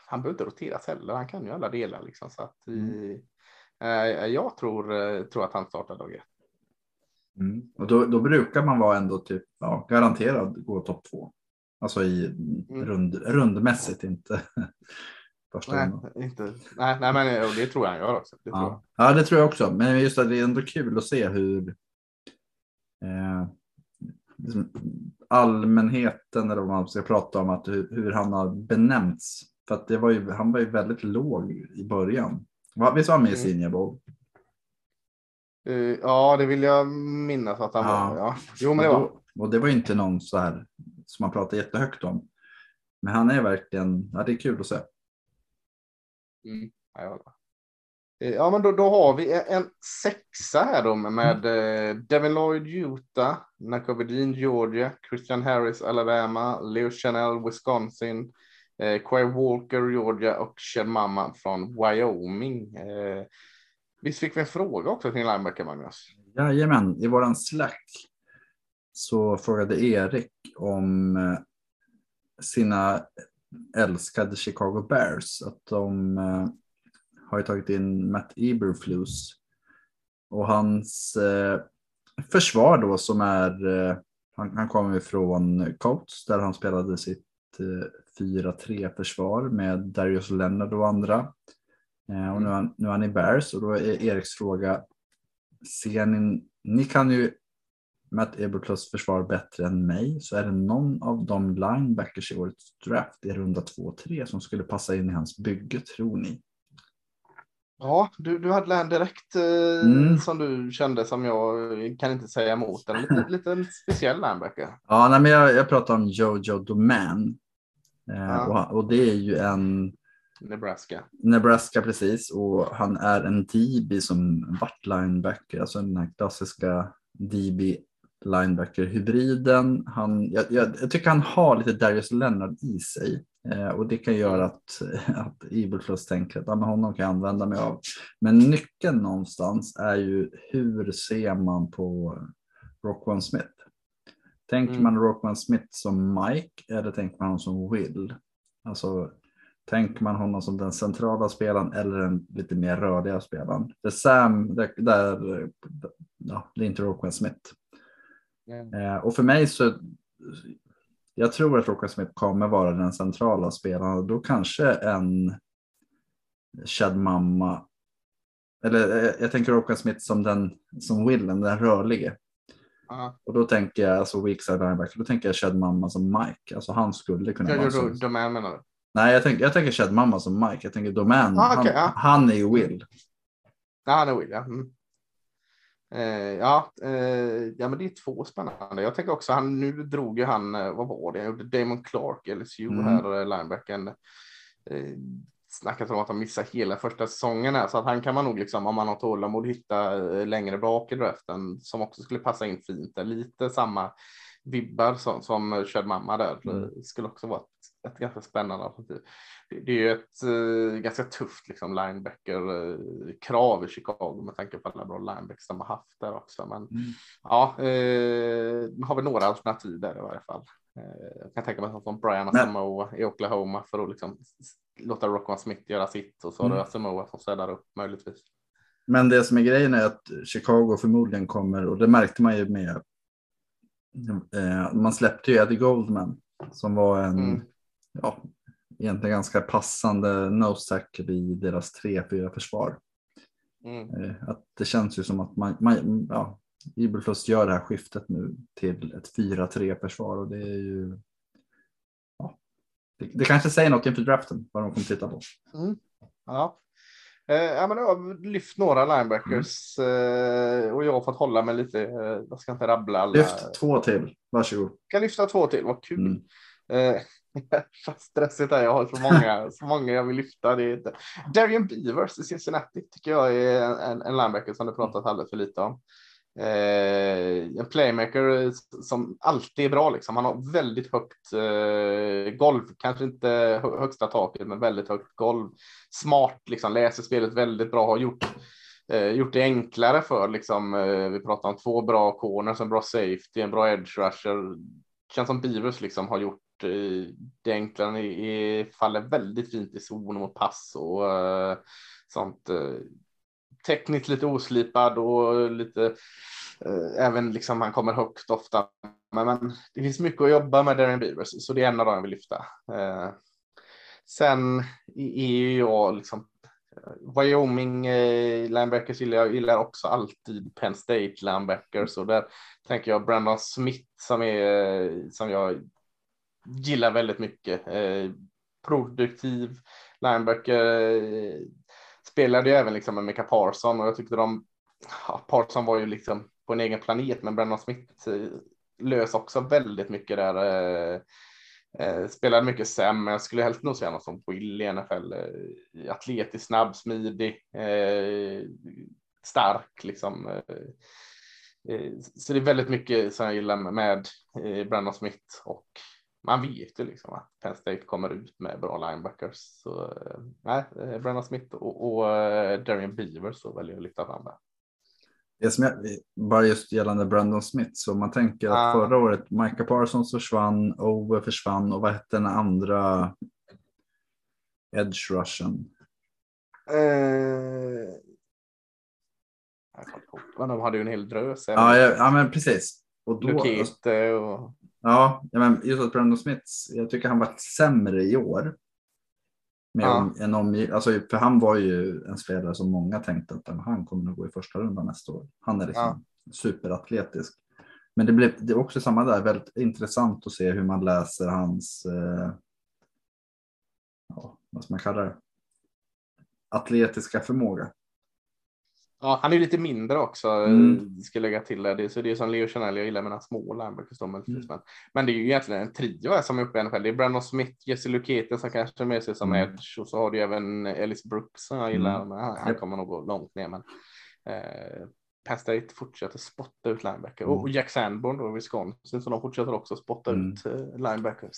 han behöver inte roteras heller. Han kan ju alla delar liksom så att. Mm. i- eh, jag tror, eh, tror att han startar dag ett. Mm. Och då, då brukar man vara ändå typ ja, garanterad gå topp två. Alltså i Mm. rund, rundmässigt inte (laughs) Nej, inte, nej, nej, men och det tror jag han gör också. Det. Ja. ja, det tror jag också. Men just att det är ändå kul att se hur eh, liksom allmänheten eller vad man ska prata om, att hur, hur han har benämnts. För att det var ju, han var ju väldigt låg i början. Visst var han med i Mm. Senior Bowl? Eh, ja, det vill jag minnas att han Ja. var. Ja. Jo, men det och, var och det var inte någon så här som man pratar jättehögt om. Men han är verkligen, ja det är kul att se. Mm. Ja. Eh, Ja, men då, då har vi en, sexa här då med, med eh, Devin Lloyd, Utah, Nakobe Dean, Georgia, Christian Harris, Alabama, Leo Chanel, Wisconsin, eh, Quay Walker, Georgia och Shermama från Wyoming. Eh, visst fick vi en fråga också kring linebacker, Magnus? Jajamän, i våran Slack så frågade Erik om eh, sina älskade Chicago Bears. Att de eh, har ju tagit in Matt Eberflus. Och hans eh, försvar då som är, han, han kommer från Colts där han spelade sitt eh, 4-3 försvar med Darius Leonard och andra. Eh, och nu är, nu är han i Bears och då är Eriks fråga, ser ni, ni kan ju Matt Eberflus försvar bättre än mig, så är det någon av de linebackers i årets draft i runda 2-3 som skulle passa in i hans bygge, tror ni? Ja, du, du hade en direkt eh, Mm. som du kände som jag eh, kan inte säga emot. En liten, liten speciell linebacker. (laughs) Ja, nej, men jag, jag pratar om Jojo Doman. Eh, Ja. och, och det är ju en Nebraska. Nebraska precis och han är en DB som vart linebacker, alltså den här klassiska DB linebacker-hybriden. Han, jag, jag, jag tycker han har lite Darius Leonard i sig eh, och det kan göra att, (laughs) att Eberflus tänker att ja, men honom kan jag använda mig av. Men nyckeln någonstans är ju hur ser man på Rockwan Smith? Tänker Mm. man Rockwan Smith som Mike eller tänker man honom som Will? Alltså Tänker man honom som den centrala spelaren eller den lite mer rörliga spelaren? För Sam, där, där ja, det är inte Rockwan Smith. Eh, och för mig så, jag tror att Rockwan Smith kommer vara den centrala spelaren och då kanske en Chad Mamma, eller eh, jag tänker Rockwan Smith som den, som Willen, den rörlige. Och då tänker jag, alltså weak side linebacker, då tänker jag Chad Mamma som Mike. Alltså han skulle kunna Jag vara så. Domän menar du? Nej, jag tänker, jag tänker Chad Mamma som Mike. Jag tänker Doman, Ah, okej, han, ja. han är ju Will. Ja, han är Will, ja. Mm. Eh, ja, eh, ja, men det är två spännande. Jag tänker också, han, nu drog ju han, eh, vad var det, Damon Clark, LSU Mm. här, eh, linebacken. Eh, snackat om att han missar hela första säsongen här, så att han kan man nog liksom, om man har tålamod, hitta eh, längre bak i draften som också skulle passa in fint. där. Lite samma vibbar som, som Chad Mamma där. Mm. Eh, skulle också vara ett, ett ganska spännande alternativ. Det, det är ju ett eh, ganska tufft liksom, linebacker-krav i Chicago med tanke på alla bra linebackers de har haft där också. Men Mm. ja, eh, har vi några alternativ där i varje fall. Eh, jag kan tänka mig som Brian Asamoah i Oklahoma för att liksom låta Rockman Smith göra sitt och så har du Mm. Asamoah som städar upp möjligtvis. Men det som är grejen är att Chicago förmodligen kommer, och det märkte man ju med, eh, man släppte ju Eddie Goldman som var en, Mm. ja, egentligen ganska passande nose tackle i deras 3-4 försvar. Mm. Eh, att det känns ju som att man, man ja, Iberflus gör det här skiftet nu till ett 4-3 försvar och det är ju, ja, det, det kanske säger något inför draften vad de kommer titta på. Ja. Eh, ja, men jag har lyft några linebackers eh, och jag har fått hålla mig lite. Eh, jag ska inte rabbla alla. Lyft två till, varsågod. Jag kan lyfta två till, vad kul. Mm. (laughs) Stressigt är jag har så många, så många jag vill lyfta. Det är. Darian Beavers i Cincinnati tycker jag är en, en linebacker som det pratat alldeles för lite om. Eh, en playmaker eh, som alltid är bra. Liksom. Han har väldigt högt eh, golv, kanske inte högsta taket, men väldigt högt golv. Smart, liksom, läser spelet väldigt bra, har gjort, eh, gjort det enklare för, liksom, eh, vi pratar om två bra corners, en bra safety, en bra edge rusher. Känns som Beavers liksom har gjort eh, det enklare, i, i, faller väldigt fint i zon mot pass och eh, sånt. Eh, Tekniskt lite oslipad och lite eh, även liksom han kommer högt ofta. Men, men det finns mycket att jobba med Darren Beavers, så det är en av dem jag vill lyfta. Eh, sen är ju jag liksom eh, Wyoming eh, linebackers gillar jag gillar också alltid Penn State linebackers och där tänker jag Brandon Smith som är eh, som jag gillar väldigt mycket. Eh, produktiv linebacker. Eh, Spelade ju även liksom med Mika Parson och jag tyckte de ja, Parson var ju liksom på en egen planet men Brennan Smith eh, lös också väldigt mycket där. Eh, Eh, spelade mycket sämre. Jag skulle helst nog säga något som Will i NFL. Eh, atletisk, snabb, smidig, eh, stark liksom. Eh, eh, så det är väldigt mycket som jag gillar med eh, Brennan Smith och man vet ju liksom att Penn State kommer ut med bra linebackers. Så nej, Brandon Smith och, och Darian Beaver så väljer jag att lyfta fram det. Det som jag, bara just gällande Brandon Smith, så man tänker att ah. förra året Micah Parsons försvann, Owe försvann och vad hette den andra edge rushen? Eh... De hade ju en hel drös. Ja, ja, ja, men precis. Och då, Lukete och... Ja, men just att Brandon Smith, jag tycker han varit sämre i år. Med ja. en omgiv... alltså, för han var ju en spelare som många tänkte att han kommer att gå i första rundan nästa år. Han är liksom ja. superatletisk. Men det, blev, det är också samma där, väldigt intressant att se hur man läser hans, eh, ja, vad ska man kalla det, atletiska förmåga. Ja, han är lite mindre också, mm. ska lägga till det. Så det är som Leo Chanel, jag gillar mina små linebackers. Mm. Men, det är ju egentligen en trio som är uppe i NFL. Det är Brandon Smith, Jesse Lukete som kanske är med sig som mm. edge och så har du även Ellis Brooks som jag gillar. Mm. Han, han kommer nog gå långt ner, men eh, Penn State fortsätter spotta ut linebacker mm. och Jack Sanborn då i Wisconsin så de fortsätter också spotta mm. ut eh, linebackers.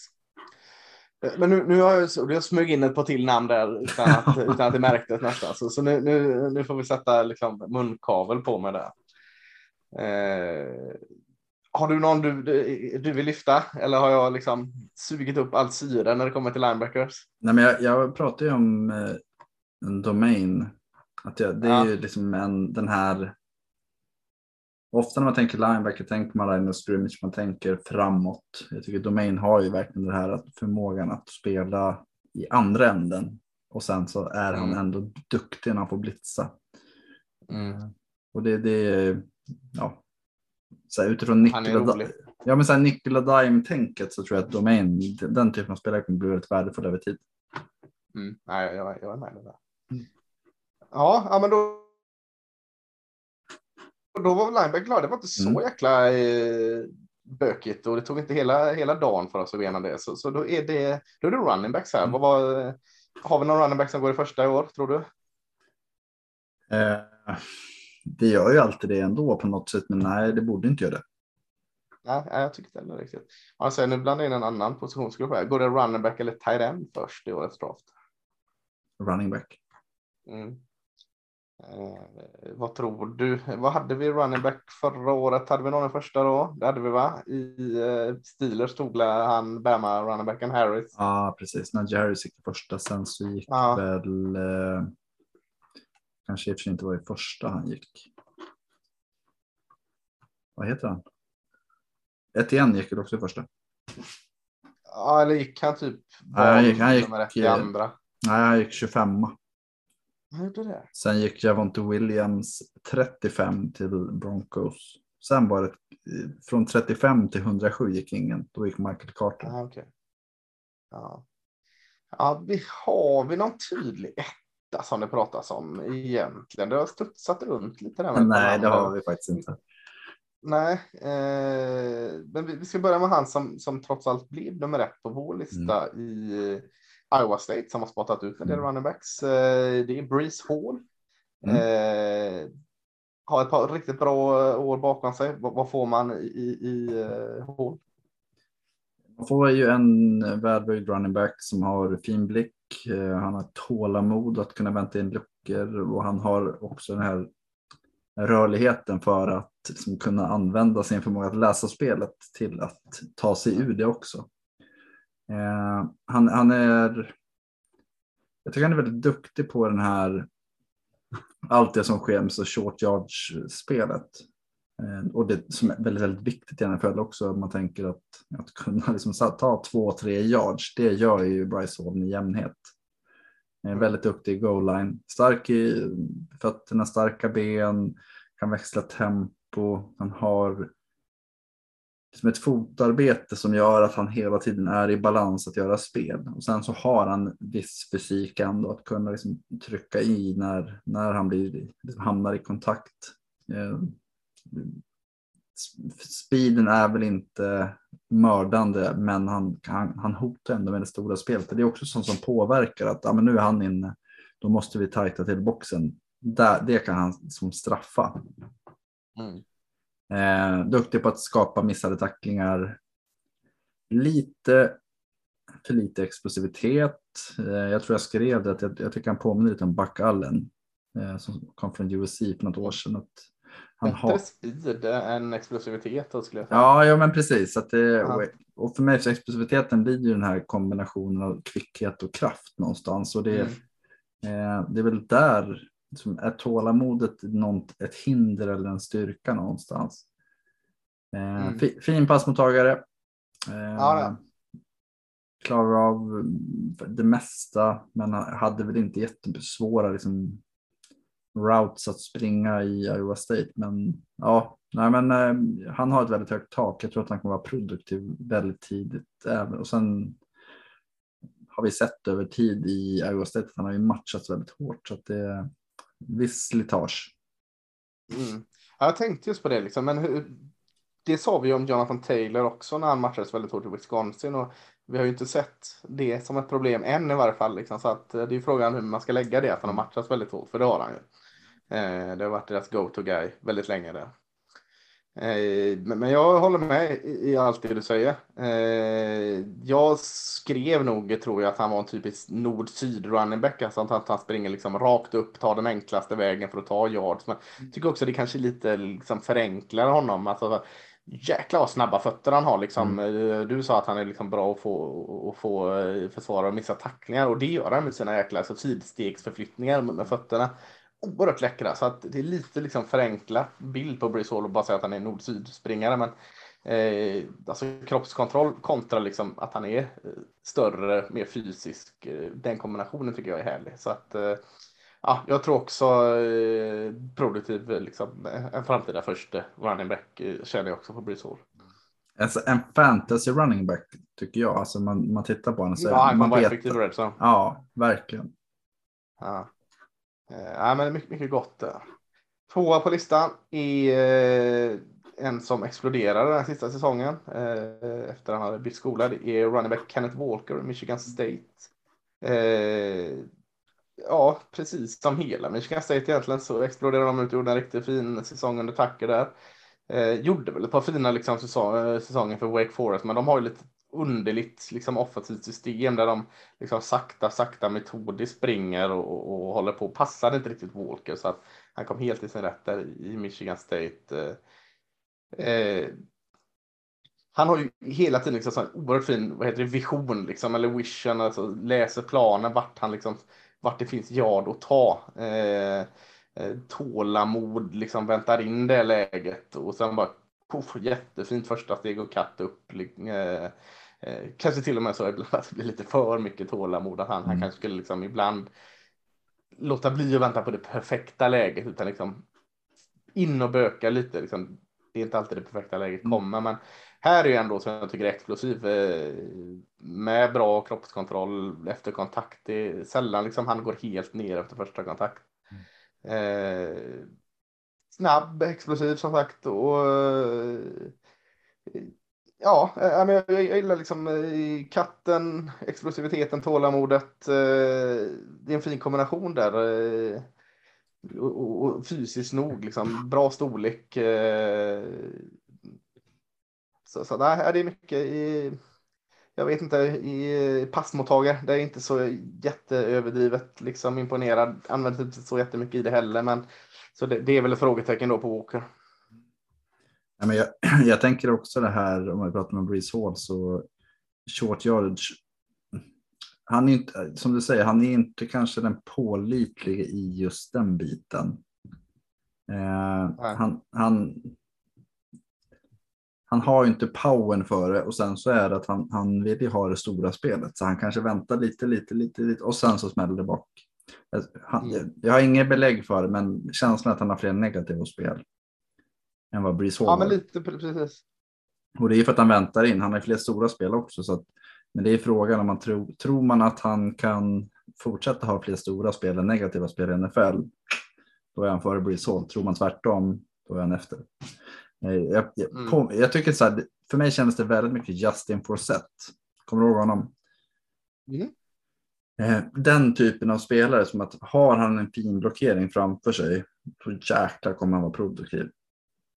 Eh, men nu, nu har jag, jag smugit in ett par till namn där utan att, (laughs) utan att det märktes nästan. Så, så nu, nu, nu får vi sätta liksom munkavel på med det. Eh, har du någon du, du vill lyfta eller har jag liksom sugit upp allt syre när det kommer till linebackers? Nej, men jag, jag pratar ju om eh, en domain. Att jag, det är ja. ju liksom en, den här Ofta när man tänker linebacker tänker man line scrimmage, man tänker framåt. Jag tycker Domain har ju verkligen det här att förmågan att spela i andra änden och sen så är han mm. ändå duktig när han får blitza. Mm. Och det, det ja, så här, utifrån Nikola, ja, men så här, Nikola Dime-tänket så tror jag att Domain, den typen av spelare kommer bli väldigt värdefull över tid. Mm. Nej, jag, jag är med det. Mm. Ja, ja, men då då var lineback glad. Det var inte så mm. jäkla eh, bökigt och det tog inte hela, hela dagen för oss att bena det. Så, så då, är det, då är det running backs här. Mm. Var, har vi någon running back som går i första i år, tror du? Eh, det gör ju alltid det ändå på något sätt, men nej, det borde inte göra det. Nej, jag tyckte inte riktigt. Alltså, nu blandar jag in en annan positionsgrupp här. Går det running back eller tight end först i årets draft? Running back. Mm. Eh, vad tror du? Vad hade vi running back förra året? Hade vi någon i första då? Det hade vi va? I eh, Steelers stod han Bama running backen Harris. Ja, precis. Najee Harris gick i första. Sen så gick ja. väl eh, kanske i och för sig inte var i första han gick. Vad heter han? Etienne gick också i första. Ja, eller gick han typ? Nej, han gick, han gick, i andra. Nej, han gick 25. Han gjorde det. Sen gick Javonte Williams 35 till Broncos. Sen var det från 35 till 107 gick ingen. Då gick Michael Carter. Ah, okay. ja. ja, vi har vi någon tydlig etta som det pratas om egentligen? Det har studsat runt lite där. Nej, det har vi faktiskt inte. Nej, eh, men vi, vi, ska börja med han som, som trots allt blev nummer ett på vår lista mm. i Iowa State som har spottat ut en del mm. running backs. Eh, det är Breeze Hall. Mm. Eh, har ett par riktigt bra år bakom sig. Vad, får man i, i uh, Hall? Man får ju en välbyggd running back som har fin blick. Han har tålamod att kunna vänta in luckor och han har också den här rörligheten för att liksom kunna använda sin förmåga att läsa spelet till att ta sig ur det också. Eh, han, han är, jag tycker han är väldigt duktig på den här, allt det som sker med så short yards spelet. Eh, och det som är väldigt, väldigt viktigt i NFL också, om man tänker att, att kunna liksom ta två, tre yards, det gör ju Bryce Hall i jämnhet. Eh, Väldigt duktig i goal line, stark i fötterna, starka ben, kan växla tempo, han har som ett fotarbete som gör att han hela tiden är i balans att göra spel. Och sen så har han viss fysik ändå att kunna liksom trycka i när, när han blir, liksom hamnar i kontakt. Eh, speeden är väl inte mördande, men han, han, han hotar ändå med det stora spelet. Det är också sånt som påverkar att ja, men nu är han inne, då måste vi tajta till boxen. Där, det kan han som straffa. Mm. Eh, duktig på att skapa missade tacklingar. Lite för lite explosivitet. Eh, jag tror jag skrev det att jag, jag tycker han påminner lite om Buck Allen eh, som kom från USC för något år sedan. Att han Bättre har... speed än explosivitet då skulle jag säga. Ja, ja, men precis. Att det, Ja. och för mig så explosiviteten blir ju den här kombinationen av kvickhet och kraft någonstans. Och det, Mm. eh, det är väl där som är tålamodet något, ett hinder eller en styrka någonstans. Eh, Mm. fi, fin passmottagare. Eh, Ja, klarar av mm, det mesta, men hade väl inte jättesvåra liksom, routes att springa i Iowa State. Men ja, nej, men eh, han har ett väldigt högt tak. Jag tror att han kommer vara produktiv väldigt tidigt. Och sen har vi sett över tid i Iowa State att han har ju matchats väldigt hårt. Så att det viss slitage. Mm. Ja, jag tänkte just på det, liksom. men hur, det sa vi ju om Jonathan Taylor också när han matchades väldigt hårt i Wisconsin. Och vi har ju inte sett det som ett problem än i varje fall. Liksom. Så att, eh, det är ju frågan hur man ska lägga det, att han har matchats väldigt hårt, för det har han ju. Eh, det har varit deras go-to-guy väldigt länge där. Eh, men, jag håller med i, allt det du säger. Eh, jag skrev nog, tror jag, att han var en typisk nord-syd running back. Alltså att han, springer liksom rakt upp, tar den enklaste vägen för att ta yards. Men jag tycker också det kanske lite liksom förenklar honom. Alltså, jäklar vad snabba fötter han har. Liksom. Eh, Du sa att han är liksom bra att få, att få försvara och missa tacklingar och det gör han med sina jäkla alltså, sidstegsförflyttningar med fötterna. Oerhört läckra så att det är lite liksom förenklat bild på Breeze Hall och bara säga att han är nord-syd-springare. Men eh, alltså kroppskontroll kontra liksom att han är eh, större, mer fysisk. Eh, den kombinationen tycker jag är härlig. Så att eh, ja, jag tror också eh, produktiv, eh, liksom, en framtida första running back känner jag också på Breeze Hall. Alltså, en fantasy running back tycker jag. Alltså, man, man tittar på honom så Ja, man kommer vara vet- effektiv zone. Ja, verkligen. Ja. Eh, ja, men mycket, mycket gott där. Tvåa på listan är eh, en som exploderade den här sista säsongen eh, efter han hade bytt skola. Det är running back Kenneth Walker, Michigan State. Ja, precis som hela Michigan State egentligen så exploderade de ut och gjorde en riktigt fin säsong under Tucker där. Eh, gjorde väl ett par fina liksom, säsonger för Wake Forest, men de har ju lite underligt liksom, offensivt system där de liksom, sakta, sakta metodiskt springer och, och, och håller på. Passade inte riktigt Walker så att han kom helt i sin rätt där i Michigan State. Eh, eh, han har ju hela tiden liksom så en oerhört fin vad heter det, vision liksom, eller vision, alltså läser planen vart han liksom, vart det finns yard att ta. Eh, eh tålamod, liksom väntar in det läget och sen bara puff, jättefint första steg och katt upp. Eh, eh, kanske till och med så ibland att det blir lite för mycket tålamod att han, han Mm. kanske skulle liksom ibland låta bli att vänta på det perfekta läget utan liksom in och böka lite. Liksom. Det är inte alltid det perfekta läget kommer, men här är ju ändå som jag tycker är explosiv eh, med bra kroppskontroll efter kontakt. Det är sällan liksom han går helt ner efter första kontakt. Eh, snabb, explosiv som sagt och eh, ja, eh, jag, jag gillar liksom eh, katten, explosiviteten, tålamodet. Eh, det är en fin kombination där. Och, och, fysiskt nog, liksom bra storlek. Så, så nej, det är mycket i, jag vet inte, i passmottagare. Det är inte så jätteöverdrivet liksom imponerad. Använder inte så jättemycket i det heller, men så det, det är väl ett frågetecken då på Walker. Ja, men jag, (clears throat) jag tänker också det här om vi pratar om Breeze Hall så short yardage. Han är inte, som du säger, han är inte kanske den pålitliga i just den biten. Eh, Nej. han, han, han har ju inte powern för det och sen så är det att han, han vill ju ha det stora spelet så han kanske väntar lite, lite, lite, lite och sen så smäller det bak. Jag, han, Mm. jag har inget belägg för det, men känslan är att han har fler negativa spel än vad Breeze Hall Ja, men lite pre- precis. Och det är för att han väntar in. Han har fler stora spel också. Så att, men det är frågan om man tror, tror man att han kan fortsätta ha fler stora spel än negativa spel i NFL. Då är han före Breeze Hall. Tror man tvärtom, då är han efter. Eh, Jag, jag, Mm. på, jag tycker så här, för mig kändes det väldigt mycket Justin Forsett. Kommer du ihåg honom? Mm. Eh, Den typen av spelare som att har han en fin blockering framför sig så jäklar kommer han vara produktiv.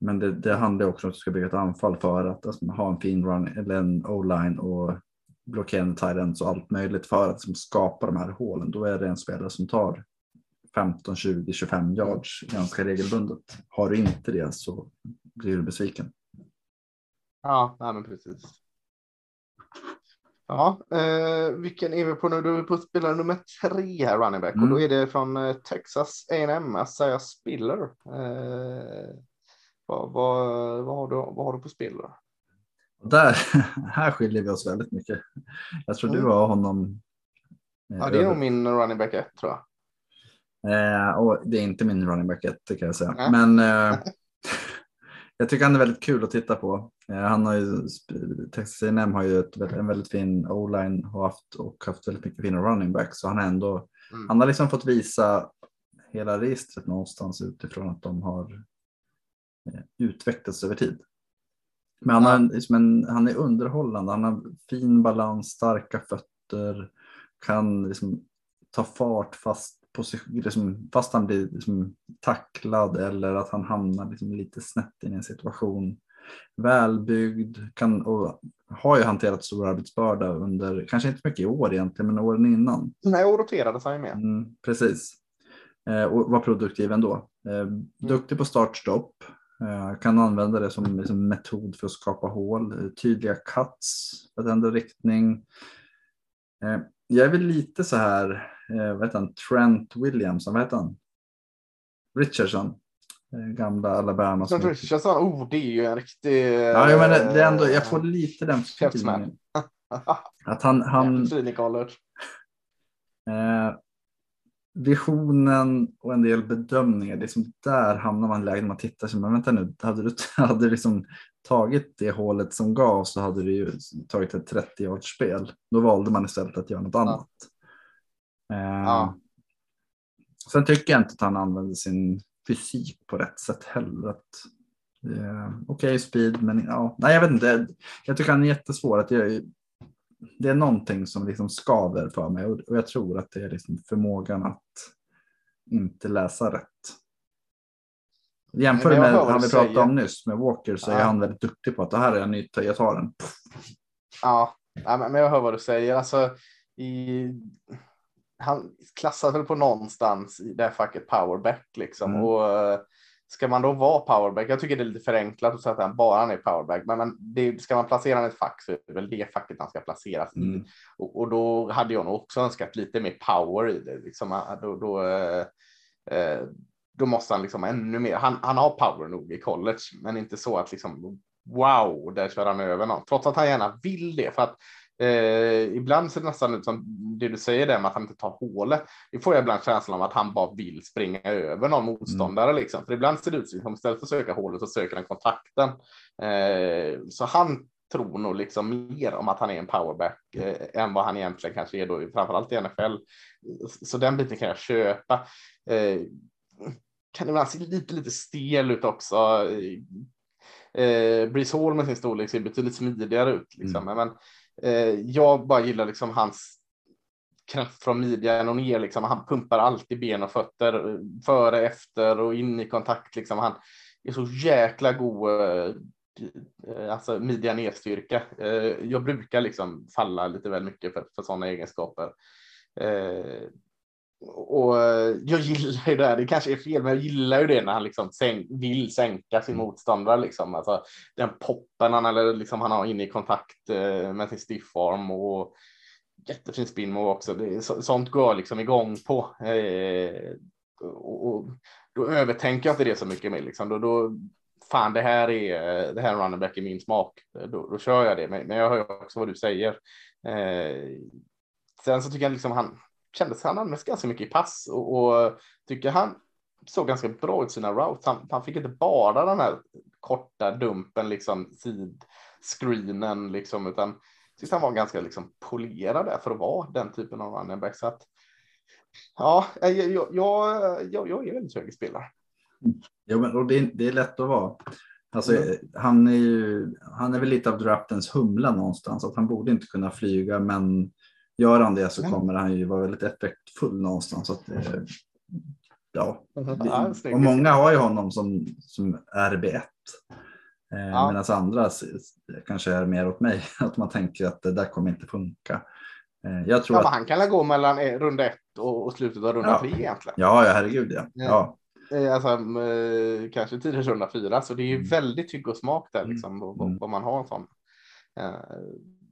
Men det, det handlar också om att du ska bygga ett anfall för att alltså, ha en fin run eller en o-line och blockerande ends och allt möjligt för att liksom, skapa de här hålen. Då är det en spelare som tar 15, 20, 25 yards ganska regelbundet. Har du inte det så blir du besviken. Ja, nej, men precis. Ja, eh, vilken är vi på nu? Då är vi på spelare nummer tre här, running back. Och då Mm. är det från eh, Texas A&M, Isaiah Spiller. Eh, vad, vad, vad, har du, vad har du på Spiller? Och där, (laughs) här skiljer vi oss väldigt mycket. Jag tror du Mm. har honom. eh, Ja, det är nog min running back 1 tror jag. Eh, och det är inte min running back 1 det kan jag säga. Nej. Men eh, (laughs) (laughs) jag tycker han är väldigt kul att titta på. Eh, han har ju, Texas A&M har ju ett, en väldigt fin o-line och haft, och haft väldigt mycket fina running backs. Så han, är ändå, Mm. han har liksom fått visa hela registret någonstans utifrån att de har eh, utvecklats över tid. Men han, har, liksom en, han är underhållande, han har fin balans, starka fötter, kan liksom ta fart fast, liksom, fast han blir liksom tacklad eller att han hamnar liksom lite snett i en situation. Välbyggd, kan, och har ju hanterat stor arbetsbörda under, kanske inte mycket i år egentligen, men åren innan. Nej, och roterades han ju med. Mm, precis. Eh, och var produktiv ändå. Eh, duktig på startstopp. Eh, kan använda det som liksom, metod för att skapa hål. Eh, tydliga cuts för att ändra riktning. Eh, jag är väl lite så här, vad heter han, Trent Williamson, vad heter han? Richardson. Gamla Alabama. Som- Richardson, oh, det är ju en riktig... Ja, jag, menar, det är ändå, jag får lite den feelingen. Att han, han. Eh, visionen och en del bedömningar, det är som där hamnar man i läget när man tittar sig, men vänta nu, hade du, (laughs) hade du liksom tagit det hålet som gav så hade du ju tagit ett 30 yards spel. Då valde man istället att göra något annat. Eh, Ja. Sen tycker jag inte att han använder sin fysik på rätt sätt heller. Att, eh, Okej speed, men ja, nej jag vet inte. Jag tycker han är jättesvår. Att jag, det är någonting som liksom skaver för mig och, och jag tror att det är liksom förmågan att inte läsa rätt. Jämför jag med han vi pratade om nyss med Walker så är Ja. han väldigt duktig på att det här är en ny, jag tar den. Ja, men jag hör vad du säger. Alltså, i, han klassas väl på någonstans i det här facket powerback liksom. Mm. Och eh, ska man då vara powerback? Jag tycker det är lite förenklat att säga att han bara är powerback, men, men det, ska man placera han i ett fack så är det väl det facket han ska placeras i. Mm. Och, och då hade jag nog också önskat lite mer power i det. Liksom, Ah, då, då, eh, eh, då måste han liksom ännu mer. Han, han har power nog i college, men inte så att liksom wow, där kör han över någon. Trots att han gärna vill det. För att eh, ibland ser det nästan ut som det du säger där med att han inte tar hålet. Det får jag ibland känslan av att han bara vill springa över någon motståndare. Liksom. För ibland ser det ut som istället för att söka hålet så söker han kontakten. Eh, så han tror nog liksom mer om att han är en powerback eh, än vad han egentligen kanske är då, framförallt i NFL. Så den biten kan jag köpa. Eh, kan ibland se lite, lite stel ut också. Eh, Breeze Hall med sin storlek ser betydligt smidigare ut. Liksom. Men eh, Eh, jag bara gillar liksom hans kraft från midjan och ner. Liksom. Han pumpar alltid ben och fötter före, efter och in i kontakt. Liksom. Han är så jäkla god eh, alltså midja nedstyrka. Eh, jag brukar liksom falla lite väl mycket för, för sådana egenskaper. Eh, och eh, jag gillar ju det här, det kanske är fel, men jag gillar ju det när han liksom sänk, vill sänka sin motståndare. Liksom. Alltså, den poppen han, eller liksom han har inne i kontakt eh, med sin stiffarm och jättefin spin move också. Det, är så, sånt går jag liksom igång på. Eh, och, och då övertänker jag inte det så mycket mer. Liksom. Då, då fan det här är det här running back i min smak, då, då kör jag det. Men, men jag hör också vad du säger. Eh, sen så tycker jag liksom han kändes han användes ganska mycket i pass och, och tycker han såg ganska bra ut sina routes. Han, han fick inte bara den här korta dumpen, liksom sid-screenen, liksom, utan tyckte han var ganska liksom polerad där för att vara den typen av running back. Så att, ja, jag, jag, jag, jag är väldigt högerspelare. Ja, men och det, är, det är lätt att vara. Alltså, mm. han, är ju, han är väl lite av draftens humla någonstans, att han borde inte kunna flyga, men gör han det så kommer han ju vara väldigt effektfull någonstans. Att, eh, ja. och många har ju honom som, som RB1. Eh, ja. Medan andra kanske är mer åt mig, (laughs) att man tänker att det där kommer inte funka. Eh, jag tror ja, att... Han kan gå mellan runda ett och, och slutet av runda ja. tre egentligen. Ja, ja herregud ja. ja. Alltså, kanske tidigare runda fyra, så det är ju mm. väldigt tycke och smak där liksom, mm. vad man har en sån.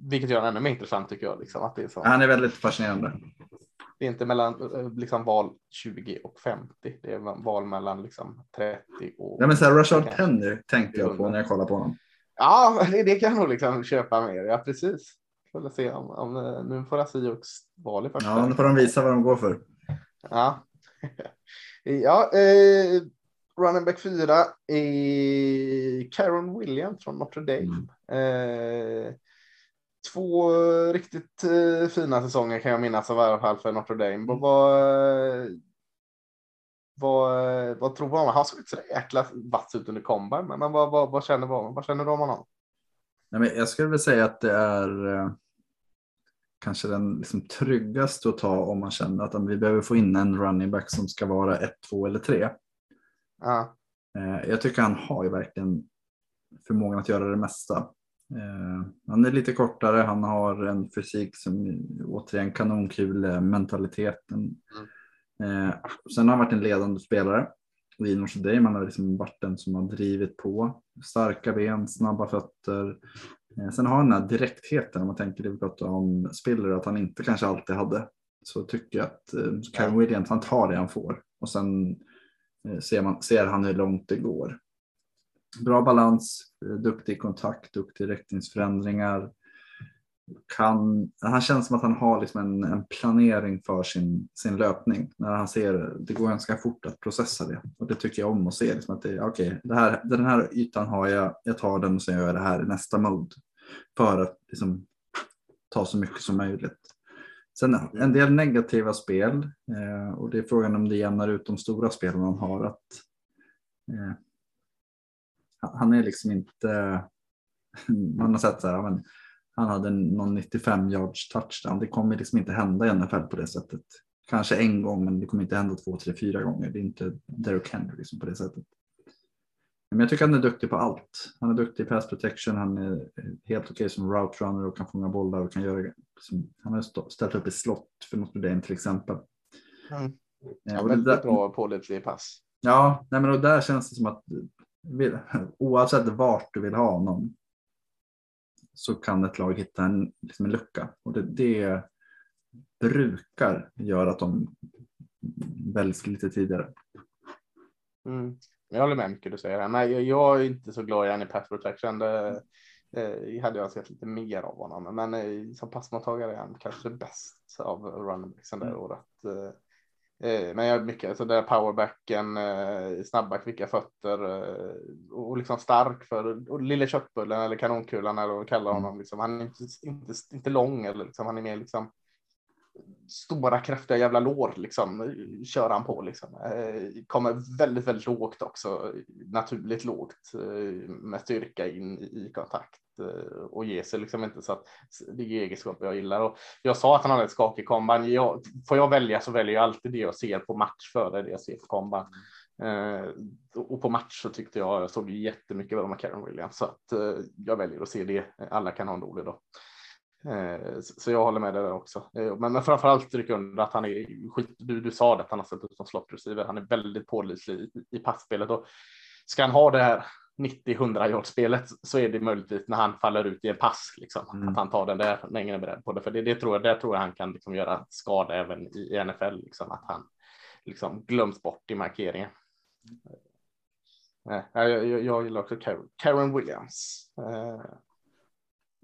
Vilket gör den ännu mer intressant tycker jag. Liksom, att det är så. Han är väldigt fascinerande. Det är inte mellan eh, liksom, val 20 och 50. Det är val mellan liksom, 30 och. Ja, men så här, Rashard Penny tänkte jag på när jag kollade på honom. Ja, det, det kan jag nog liksom köpa mer. Ja, precis. Får se om, om eh, nu får Asiux val i första. Ja, nu får de visa vad de går för. Ja, (laughs) ja. Eh, running back 4 är Caron Williams från Notre Dame. Mm. Eh, två riktigt eh, fina säsonger kan jag minnas av i alla fall för Notre Dame. Mm. Vad, vad, vad tror man? Han såg inte så jäkla vass ut under combine, men, men vad, vad, vad, känner, vad, vad känner du om honom? Nej, men jag skulle väl säga att det är eh, kanske den liksom tryggaste att ta om man känner att vi behöver få in en running back som ska vara ett, två eller tre. Ja. Eh, jag tycker han har ju verkligen förmågan att göra det mesta. Eh, han är lite kortare, han har en fysik som återigen kanonkul mentaliteten. Mm. Eh, sen har han varit en ledande spelare i Notre Dame. Han har liksom varit den som har drivit på. Starka ben, snabba fötter. Eh, sen har han den här direktheten om man tänker det vi pratade om Spiller att han inte kanske alltid hade. Så tycker jag att Kyle Williams han tar det han får och sen ser, man, ser han hur långt det går bra balans, eh, duktig kontakt, duktig riktningsförändringar. Kan, han känns som att han har liksom en, en, planering för sin, sin löpning. När han ser det går ganska fort att processa det och det tycker jag om att se. Liksom att det, okay, det här, den här ytan har jag, jag tar den och sen gör jag det här i nästa mode för att liksom, ta så mycket som möjligt. Sen en del negativa spel eh, och det är frågan om det jämnar ut de stora spelen han har. Att, eh, han är liksom inte, (laughs) man har sett så här, men han hade någon 95 yards touchdown. Det kommer liksom inte hända i NFL på det sättet. Kanske en gång, men det kommer inte hända två, tre, fyra gånger. Det är inte Derrick Henry liksom på det sättet. Men jag tycker han är duktig på allt. Han är duktig i pass protection, han är helt okej okay som route runner och kan fånga bollar och kan göra, liksom, han har ställt upp i slott för Notre Dame till exempel. Mm. Ja, väldigt där, bra pålitlig pass. Ja, nej, men och där känns det som att oavsett vart du vill ha honom så kan ett lag hitta en, liksom en lucka. Och det, det brukar göra att de väljs lite tidigare. Mm. Jag håller med mycket du säger. Men jag, jag är inte så glad i han i pass protection. Det, eh, hade jag sett lite mer av honom. Men eh, som passmottagare är han kanske bäst av runnerbacksen det mm. året. Eh, Eh, men jag är mycket så där powerbacken, eh, snabba kvicka fötter eh, och liksom stark för och lille köttbullen eller kanonkulan eller vad kallar honom. Liksom. Han är inte, inte, inte lång eller liksom, han är mer liksom stora kräftiga jävla lår liksom kör han på liksom. Kommer väldigt, väldigt lågt också, naturligt lågt med styrka in i kontakt. Eh, och ge sig liksom inte så att det är egenskaper jag gillar. Och jag sa att han hade ett skakig komban. Jag, får jag välja så väljer jag alltid det jag ser på match före det jag ser på komban. Eh, och på match så tyckte jag, jag såg jättemycket av Karen Williams så att eh, jag väljer att se det. Alla kan ha en dålig dag. Eh, så jag håller med dig där också. Eh, men, men framförallt stryka under att han är skit. Du, du sa det att han har sett ut som slot receiver. Han är väldigt pålitlig i, i passspelet och ska han ha det här 90-100 yard spelet så är det möjligtvis när han faller ut i en pass, liksom, mm. att han tar den där när ingen är beredd på det. För det, det tror jag, där tror jag han kan liksom göra skada även i, i NFL, liksom, att han liksom glöms bort i markeringen. Nej, jag, jag, jag gillar också Karen, Karen Williams. Eh,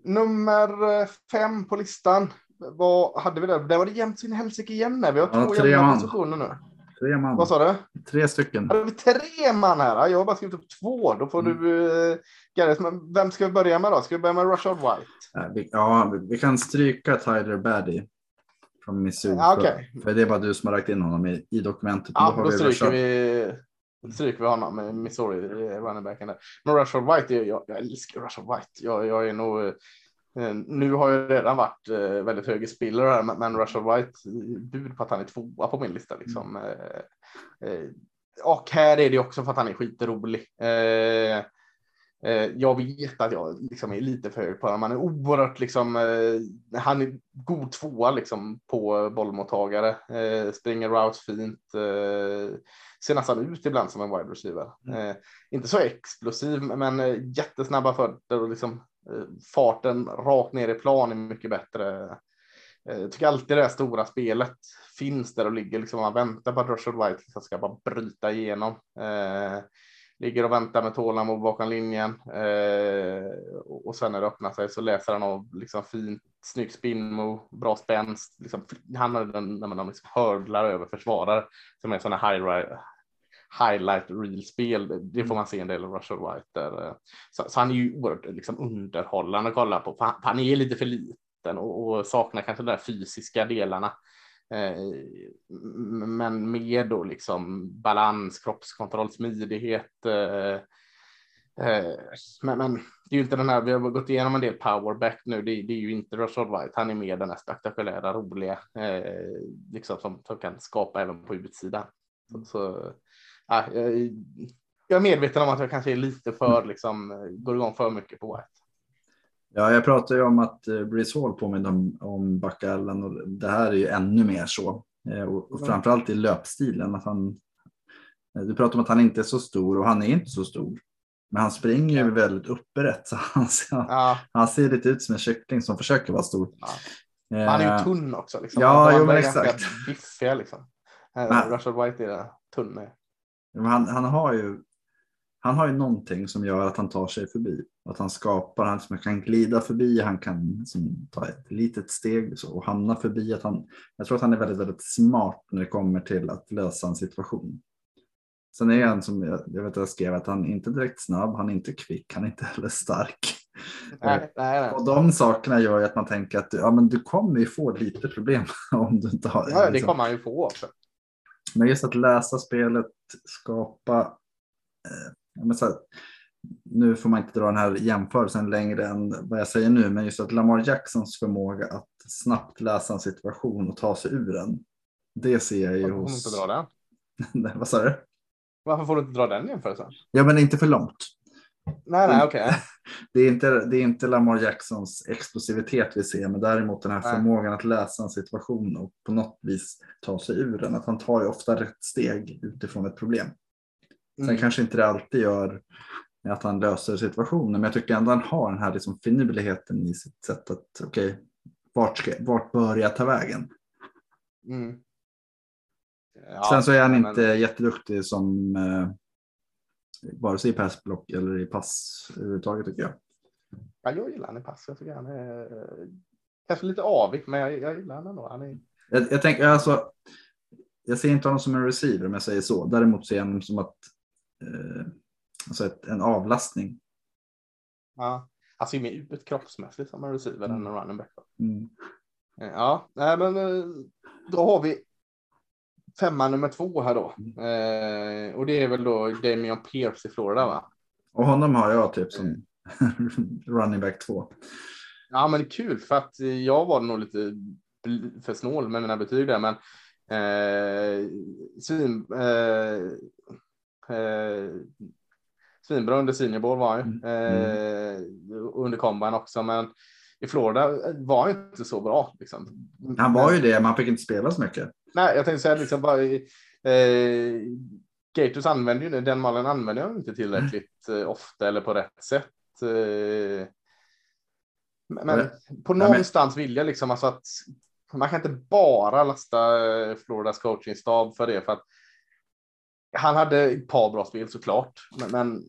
nummer eh, fem på listan. Vad hade vi där? Där var det jämnt sin helsike igen. Vi har Ja, två tre jämna positioner nu. Tre man. Vad sa du? Tre stycken. Hade vi tre man här? Jag har bara skrivit upp två. Då får Mm. du uh, Gareth, men vem ska vi börja med då? Ska vi börja med Rashard White? Ja, vi, vi- kan stryka Tyler Baddy från Missouri. Ja, okej. för, det är bara du som har lagt in honom i, i dokumentet. Ja, har då vi stryker vi, då stryker vi honom med Missouri, eh, running backen där. Men Rashard White, jag, jag älskar Rashard White. Jag, jag är nog, eh, nu har jag redan varit eh, väldigt hög i spiller här, men- Rashard White, eh, bud på att han är tvåa på min lista liksom. Eh, eh, och här är det också för att han är skitrolig. Eh, eh, jag vet att jag liksom är lite för hög på honom. Han är oerhört liksom, eh, han är god tvåa liksom på bollmottagare. Eh, springer routes fint. Eh, ser nästan ut ibland som en wide receiver. Eh, inte så explosiv, men eh, jättesnabba fötter och liksom eh, Eh, farten rakt ner i plan är mycket bättre. Eh, jag tycker alltid det här stora spelet finns där och ligger liksom. Man väntar på att Rushard White liksom ska bara bryta igenom. Eh, ligger och väntar med tålamod bakom linjen eh, och, sen när det öppnar sig så läser han av liksom fint, snygg spin bra spänst. Liksom, han har den när man liksom hördlar över försvarare som är sådana high, highlight real spel. Det får man se en del av Russell White där. eh. Så, så han är ju oerhört liksom, underhållande att kolla på. För han, han är lite för liten och, och saknar kanske de där fysiska delarna. Eh, men med då liksom balans, kroppskontroll, smidighet. Eh, eh, men, men det är ju inte den här, vi har gått igenom en del powerback nu, det, det är ju inte Rashard White, han är mer den här spektakulära, roliga, liksom som, som kan skapa även på utsidan. Så, så ja, jag, jag är medveten om att jag kanske är lite för, liksom, går igång för mycket på White. Ja, jag pratade ju om att eh, Breeze Hall påminner om, om Allen och det här är ju ännu mer så. Eh, och, och framförallt i löpstilen. Att han, eh, du pratar om att han inte är så stor och han är inte så stor. Men han springer ju väldigt upprätt så han, ser- Ja, han ser lite ut som en kyckling som försöker vara stor. Ja. han är ju tunn också. Liksom. ja, jo, men exakt. Biffiga liksom. Rashard White är tunn. Men Han, han, har ju, han har ju någonting som gör att han tar sig förbi. Att han skapar, han som kan glida förbi, han kan liksom ta ett litet steg och hamna förbi. Att han, jag tror att han är väldigt, väldigt smart när det kommer till att lösa en situation. Sen är han som jag, jag vet att jag skrev att han är inte direkt snabb, han är inte kvick, han är inte heller stark. (laughs) Nej, nej, nej. Och de sakerna gör ju att man tänker att ja, men du kommer ju få lite problem (laughs) om du inte har Ja, det liksom- kommer han ju få också. Men just att läsa spelet, skapa... Eh, här, nu får man inte dra den här jämförelsen längre än vad jag säger nu, men just att Lamar Jacksons förmåga att snabbt läsa en situation och ta sig ur den. Det ser jag ju Varför får du hos... inte dra den? (laughs) Vad sa du? Varför får du inte dra den jämförelsen? Ja, men inte för långt. Nej, nej, okej. (laughs) Det är, inte, det är inte Lamar Jacksons explosivitet vi ser, men däremot den här Nej. förmågan att läsa en situation och på något vis ta sig ur den. Att han tar ju ofta rätt steg utifrån ett problem. Sen Mm. kanske inte det alltid gör att han löser situationen, men jag tycker ändå han har den här liksom finurligheten i sitt sätt att okej, vart, ska, vart bör jag ta vägen? Mm. Ja, Sen så är han men- inte jätteduktig som eh, vare sig i passblock eller i pass överhuvudtaget tycker jag. Ja, jag gillar han i pass. Jag tycker han är eh, kanske lite avig, men jag, jag gillar han ändå. Han är... Jag, jag tänker alltså, jag ser inte honom som en receiver om jag säger så. Däremot ser jag honom som att eh, alltså ett, en avlastning. Ja. Han ser mer ut kroppsmässigt som en receiver Mm. än en running back. Mm. Ja, nej, men eh, då har vi femma nummer två här då. Mm. Eh, och det är väl då Damian Pierce i Florida va? Och honom har jag typ som (laughs) running back två. Ja, men det är kul för att jag var nog lite för snål med mina betyg där, men eh, svin, eh, eh, svinbra under senior ball var han ju. Eh, under combine också, men i Florida var han inte så bra. Liksom. Han var ju det, men han fick inte spela så mycket. Nej, jag tänkte säga liksom bara. Eh, Gators använder ju den malen använder jag inte tillräckligt eh, ofta eller på rätt sätt. Eh, men men på men- någonstans vill jag liksom alltså att man kan inte bara lasta eh, Floridas coachingstab för det för att han hade ett par bra spel såklart, men, men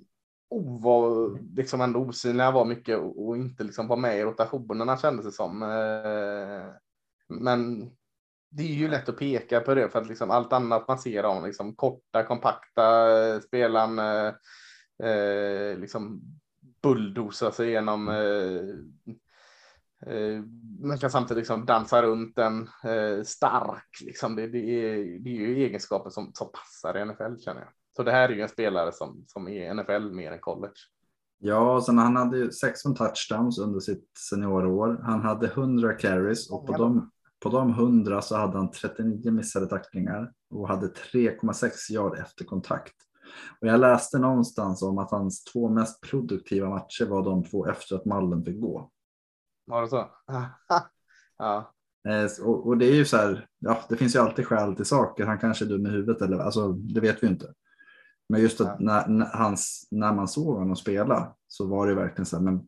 oh, var liksom ändå osynlig han var mycket och, och inte liksom var med i rotationerna kändes det som. Eh, men det är ju lätt att peka på det för att liksom allt annat man ser om liksom korta, kompakta eh, spelaren eh, eh, liksom bulldosa sig igenom eh, eh, man kan samtidigt liksom dansa runt den eh, stark. Liksom. Det, det, är, det är ju egenskaper som, som passar i NFL känner jag. Så det här är ju en spelare som, som är NFL mer än college. Ja, sen han hade ju 16 touchdowns under sitt seniorår. Han hade 100 carries och på de, på de 100 så hade han 39 missade tacklingar och hade 3,6 yard efter kontakt. Och jag läste någonstans om att hans två mest produktiva matcher var de två efter att mallen fick gå. Var det så? (laughs) ja. Eh, och, och, det är ju så här, ja, det finns ju alltid skäl till saker. Han kanske är dum i huvudet eller alltså, det vet vi inte. Men just att när, när, hans, när man såg honom spela så var det verkligen så här, men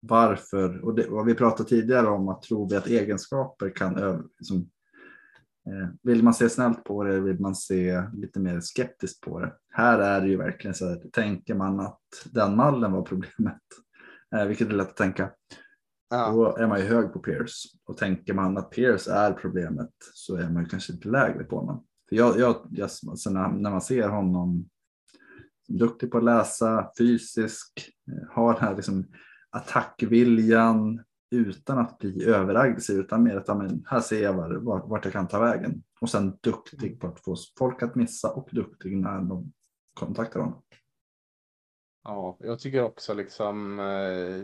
varför? Och, det, och vi pratade tidigare om att tro att egenskaper kan liksom, eh, vill man se snällt på det vill man se lite mer skeptiskt på det. Här är det ju verkligen så här, tänker man att den mallen var problemet, (laughs) eh, vilket är lätt att tänka. Ja. Då är man ju hög på Pierce och tänker man att Pierce är problemet så är man ju kanske lite lägre på honom. För jag, jag, jag, alltså när, när man ser honom duktig på att läsa, fysisk, eh, har den här liksom attackviljan utan att bli överaggressiv utan mer att men, här ser jag var, vart jag kan ta vägen. Och sen duktig på att få folk att missa och duktig när de kontaktar honom. Ja, jag tycker också liksom eh,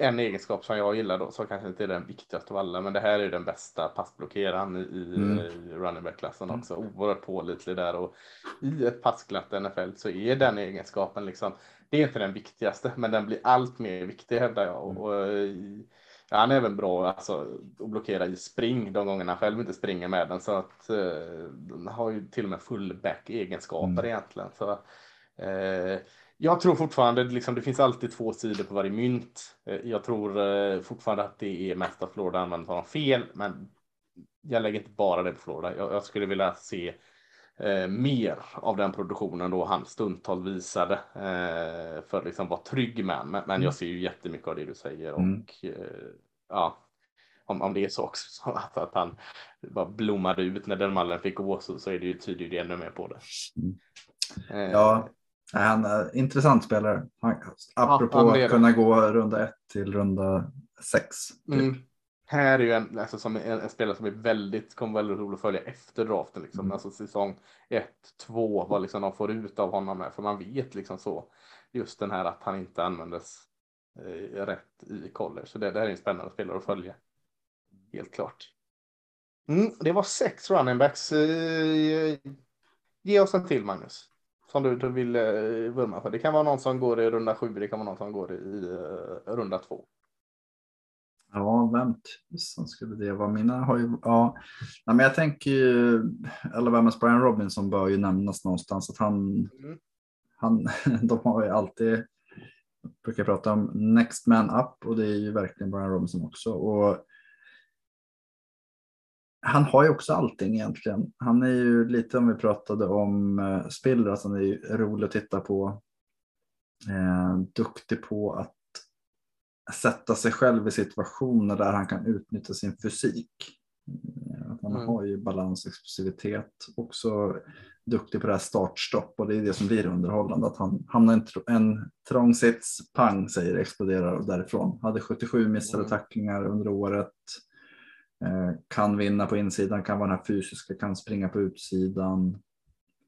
en egenskap som jag gillar då, som kanske inte är den viktigaste av alla, men det här är den bästa passblockeraren i, mm. i running back-klassen också. Oerhört pålitlig där och i ett passglatt NFL så är den egenskapen liksom, det är inte den viktigaste, men den blir allt mer viktig hävdar jag. Och, och ja, han är även bra alltså, att blockera i spring de gångerna han själv inte springer med den, så att eh, har ju till och med fullback egenskaper mm. egentligen. Så, eh, jag tror fortfarande liksom det finns alltid två sidor på varje mynt. Eh, jag tror eh, fortfarande att det är mest att Florida använder honom fel, men jag lägger inte bara det på Florida. Jag, jag skulle vilja se eh, mer av den produktionen då han stundtals visade eh, för att liksom vara trygg med. Men, men jag ser ju jättemycket av det du säger mm. och eh, ja, om, om det är så också så att, att han bara blommade ut när den mallen fick gå så, så är det ju tyder det ännu mer på det. Mm. Eh, ja, han är intressant spelare. Han, apropå ja, att kunna gå runda ett till runda sex. Typ. Mm. Här är ju en, alltså, som en, en, spelare som är väldigt, kommer väldigt roligt att följa efter draften. Liksom. Mm. Alltså säsong 1, 2, vad liksom de får ut av honom. Med. För man vet liksom så. Just den här att han inte användes eh, rätt i college. Så det, det här är en spännande spelare att följa. Helt klart. Mm, det var sex running backs. Eh, ge oss en till Magnus som du, du vill eh, vurma för. Det kan vara någon som går i runda sju, det kan vara någon som går i uh, runda två. Ja, vem tusan skulle det vara? Mina har ju, ja, Nej, men jag tänker ju Alabamas Brian Robinson bör ju nämnas någonstans att han, mm. han (laughs) de har ju alltid, brukar prata om next man up och det är ju verkligen Brian Robinson också. Och han har ju också allting egentligen. Han är ju lite om vi pratade om uh, Spiller, att han är ju rolig att titta på. Eh, duktig på att sätta sig själv i situationer där han kan utnyttja sin fysik. Eh, att han mm. har ju balans och explosivitet. Också duktig på det här startstopp och det är det som blir underhållande. Att han hamnar en, en trång sits, pang säger exploderar därifrån. Hade 77 missade mm. tacklingar under året. Eh, kan vinna på insidan, kan vara den här fysiska, kan springa på utsidan.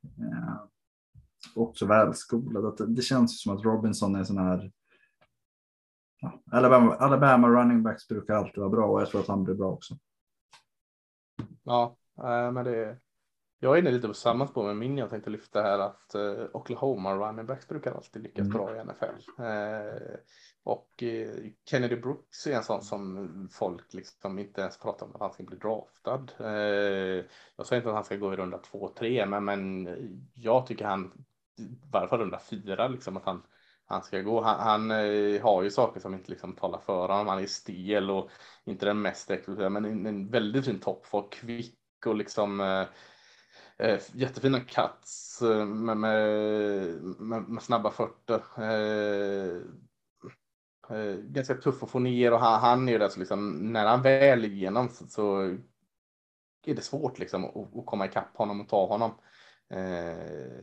Eh, också välskolad. Det känns som att Robinson är sån här Alabama, Alabama running backs brukar alltid vara bra och jag tror att han blir bra också. Ja, äh, men det jag är inne lite på samma spår med min. Jag tänkte lyfta här att uh, Oklahoma running backs brukar alltid lyckas mm. bra i NFL. Eh, och Kennedy Brooks är en sån som folk liksom inte ens pratar om att han ska bli draftad. jag säger inte att han ska gå i runda 2-3, men, men jag tycker han, i varje fall runda 4, liksom att han han ska gå. Han, han eh, har ju saker som inte liksom talar för honom. Han är stel och inte den mest exklusiva, men en, en väldigt fin toppform, kvick och liksom eh, eh jättefina cuts eh, med, med, med, med snabba fötter. Eh, eh, ganska tuff att få ner och han, han är ju där så liksom när han väl är igenom så, så är det svårt liksom att, att komma ikapp honom och ta honom. Eh,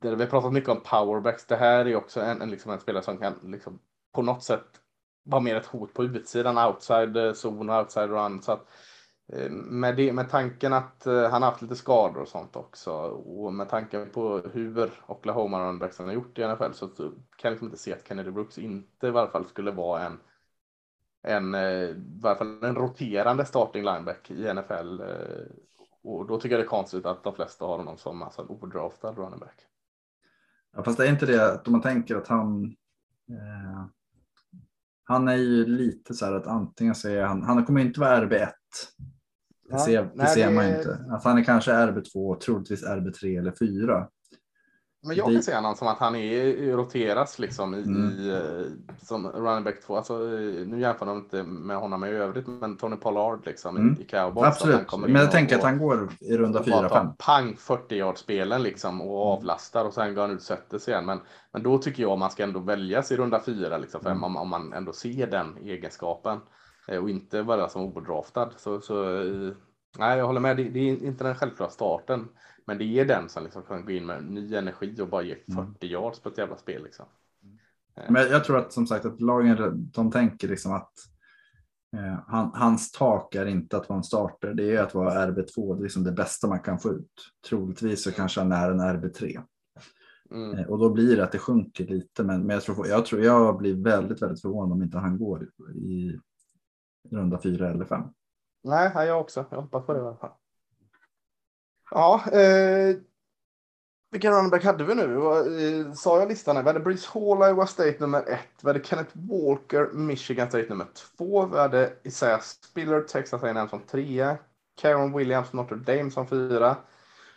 där vi har pratat mycket om powerbacks. Det här är också en, en, liksom en spelare som kan liksom, på något sätt vara mer ett hot på utsidan, outside zon och outside run. Så att, eh, med, det, med tanken att uh, han har haft lite skador och sånt också och med tanken på hur Oklahoma runbacksen har gjort i NFL så, så kan jag liksom inte se att Kennedy Brooks inte i varje fall skulle vara en en, eh, i varje fall en roterande starting lineback i NFL. Och då tycker jag det är konstigt att de flesta har honom som alltså en odraftad running back. Ja, fast det är inte det att om man tänker att han eh, han är ju lite så här att antingen så är han, han kommer inte vara RB1. Det ser, det nej, ser det... man inte. Att han är kanske RB2, troligtvis RB3 eller 4. Men jag kan se honom som att han är roteras liksom i, mm. i eh, som running back 2. Alltså, nu jämför de inte med honom i övrigt, men Tony Pollard liksom mm. i Cowboys. Absolut, men jag tänker att han går i runda 4-5. Pang 40 yard spelen liksom och mm. avlastar och sen går han ut och sätter sig igen. Men, men då tycker jag man ska ändå väljas i runda 4 liksom, mm. om, om man ändå ser den egenskapen eh, och inte vara som odraftad. Så, så eh, nej, jag håller med. Det, det är inte den självklara starten. Men det är den som liksom kan gå in med ny energi och bara ge 40 mm. yards på ett jävla spel. Liksom. Eh. Men jag tror att som sagt att lagen de tänker liksom att eh, han, hans tak är inte att vara en starter. Det är att vara RB2. Det är liksom det bästa man kan få ut. Troligtvis så kanske han är en RB3. Mm. Eh, och då blir det att det sjunker lite. Men, men jag, tror, jag tror jag blir väldigt, väldigt förvånad om inte han går i, i runda fyra eller fem. Nej, jag också. Jag hoppas på det i alla fall. Ja, eh, vilken running back hade vi nu? Eh, sa jag listan? Vi hade Breeze Hall, Iowa State nummer ett. Vi hade Kenneth Walker, Michigan State nummer två. Vi hade Isaiah Spiller, Texas A&M som trea. Karen Williams, Notre Dame som fyra.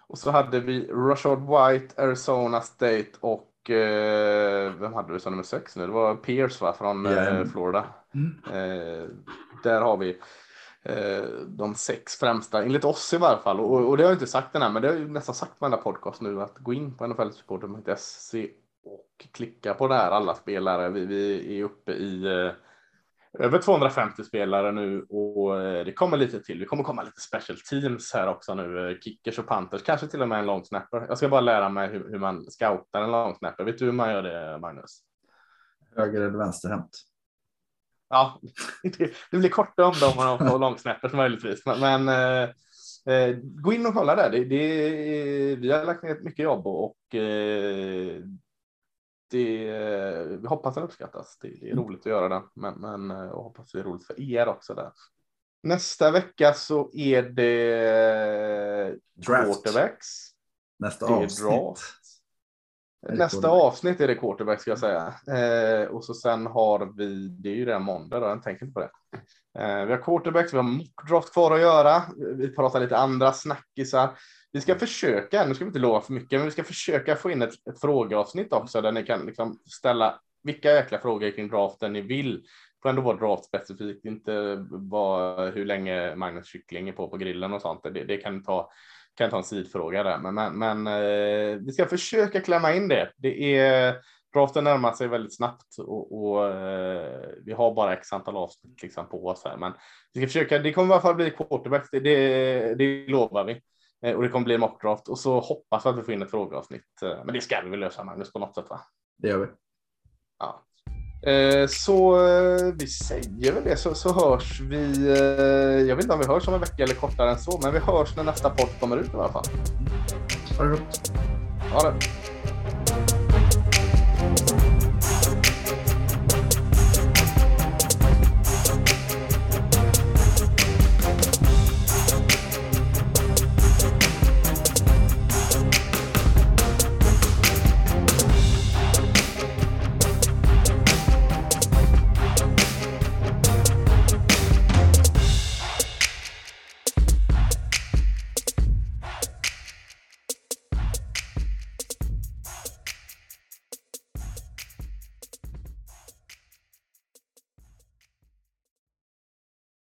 Och så hade vi Rashad White, Arizona State och eh, vem hade vi som nummer sex nu? Det var Pierce va, från yeah. Florida. Mm. Eh, där har vi Eh, de sex främsta, enligt oss i varje fall. Och, och det har jag inte sagt den här, men det har jag nästan sagt på den här podcast nu att gå in på nflsupporter.se och klicka på det här alla spelare. Vi, vi är uppe i eh, över 250 spelare nu och eh, det kommer lite till. Det kommer komma lite special teams här också nu. Eh, kickers och Panthers, kanske till och med en long snapper. Jag ska bara lära mig hur, hur man scoutar en long snapper. Vet du hur man gör det, Magnus? Höger eller vänsterhänt? Ja, (laughs) det, blir korta om dem och får långsnappers möjligtvis. Men, men eh, eh, gå in och kolla där. Det, det, vi har lagt ner mycket jobb och eh, det, vi hoppas den uppskattas. Det, det är roligt att göra den, men, men och eh, hoppas det är roligt för er också där. Nästa vecka så är det Draft. quarterbacks. Nästa avsnitt. Draft. Nästa avsnitt är det quarterback ska jag säga. Eh, och så sen har vi, det är ju redan måndag då, jag tänker inte på det. Eh, vi har quarterbacks, vi har mockdraft kvar att göra. Vi pratar lite andra snackisar. Vi ska försöka, nu ska vi inte lova för mycket, men vi ska försöka få in ett, ett frågeavsnitt också där ni kan liksom ställa vilka jäkla frågor kring draften ni vill. Det får ändå vara draft specifikt, inte bara hur länge Magnus kyckling är på på grillen och sånt. Det, det kan ta kan ta en sidfråga där, men, men, men eh, vi ska försöka klämma in det. Det är draften närmar sig väldigt snabbt och, och eh, vi har bara x antal avsnitt liksom på oss här, men vi ska försöka. Det kommer i alla fall bli quarterback. Det, det, det lovar vi eh, och det kommer bli mockdraft och så hoppas vi att vi får in ett frågeavsnitt. Eh, men det ska vi väl lösa Magnus på något sätt, va? Det gör vi. Ja, så eh, vi säger väl det så, så hörs vi. Eh, jag vet inte om vi hörs om en vecka eller kortare än så, men vi hörs när nästa podd kommer ut i alla fall. Ha det gott. Ha det.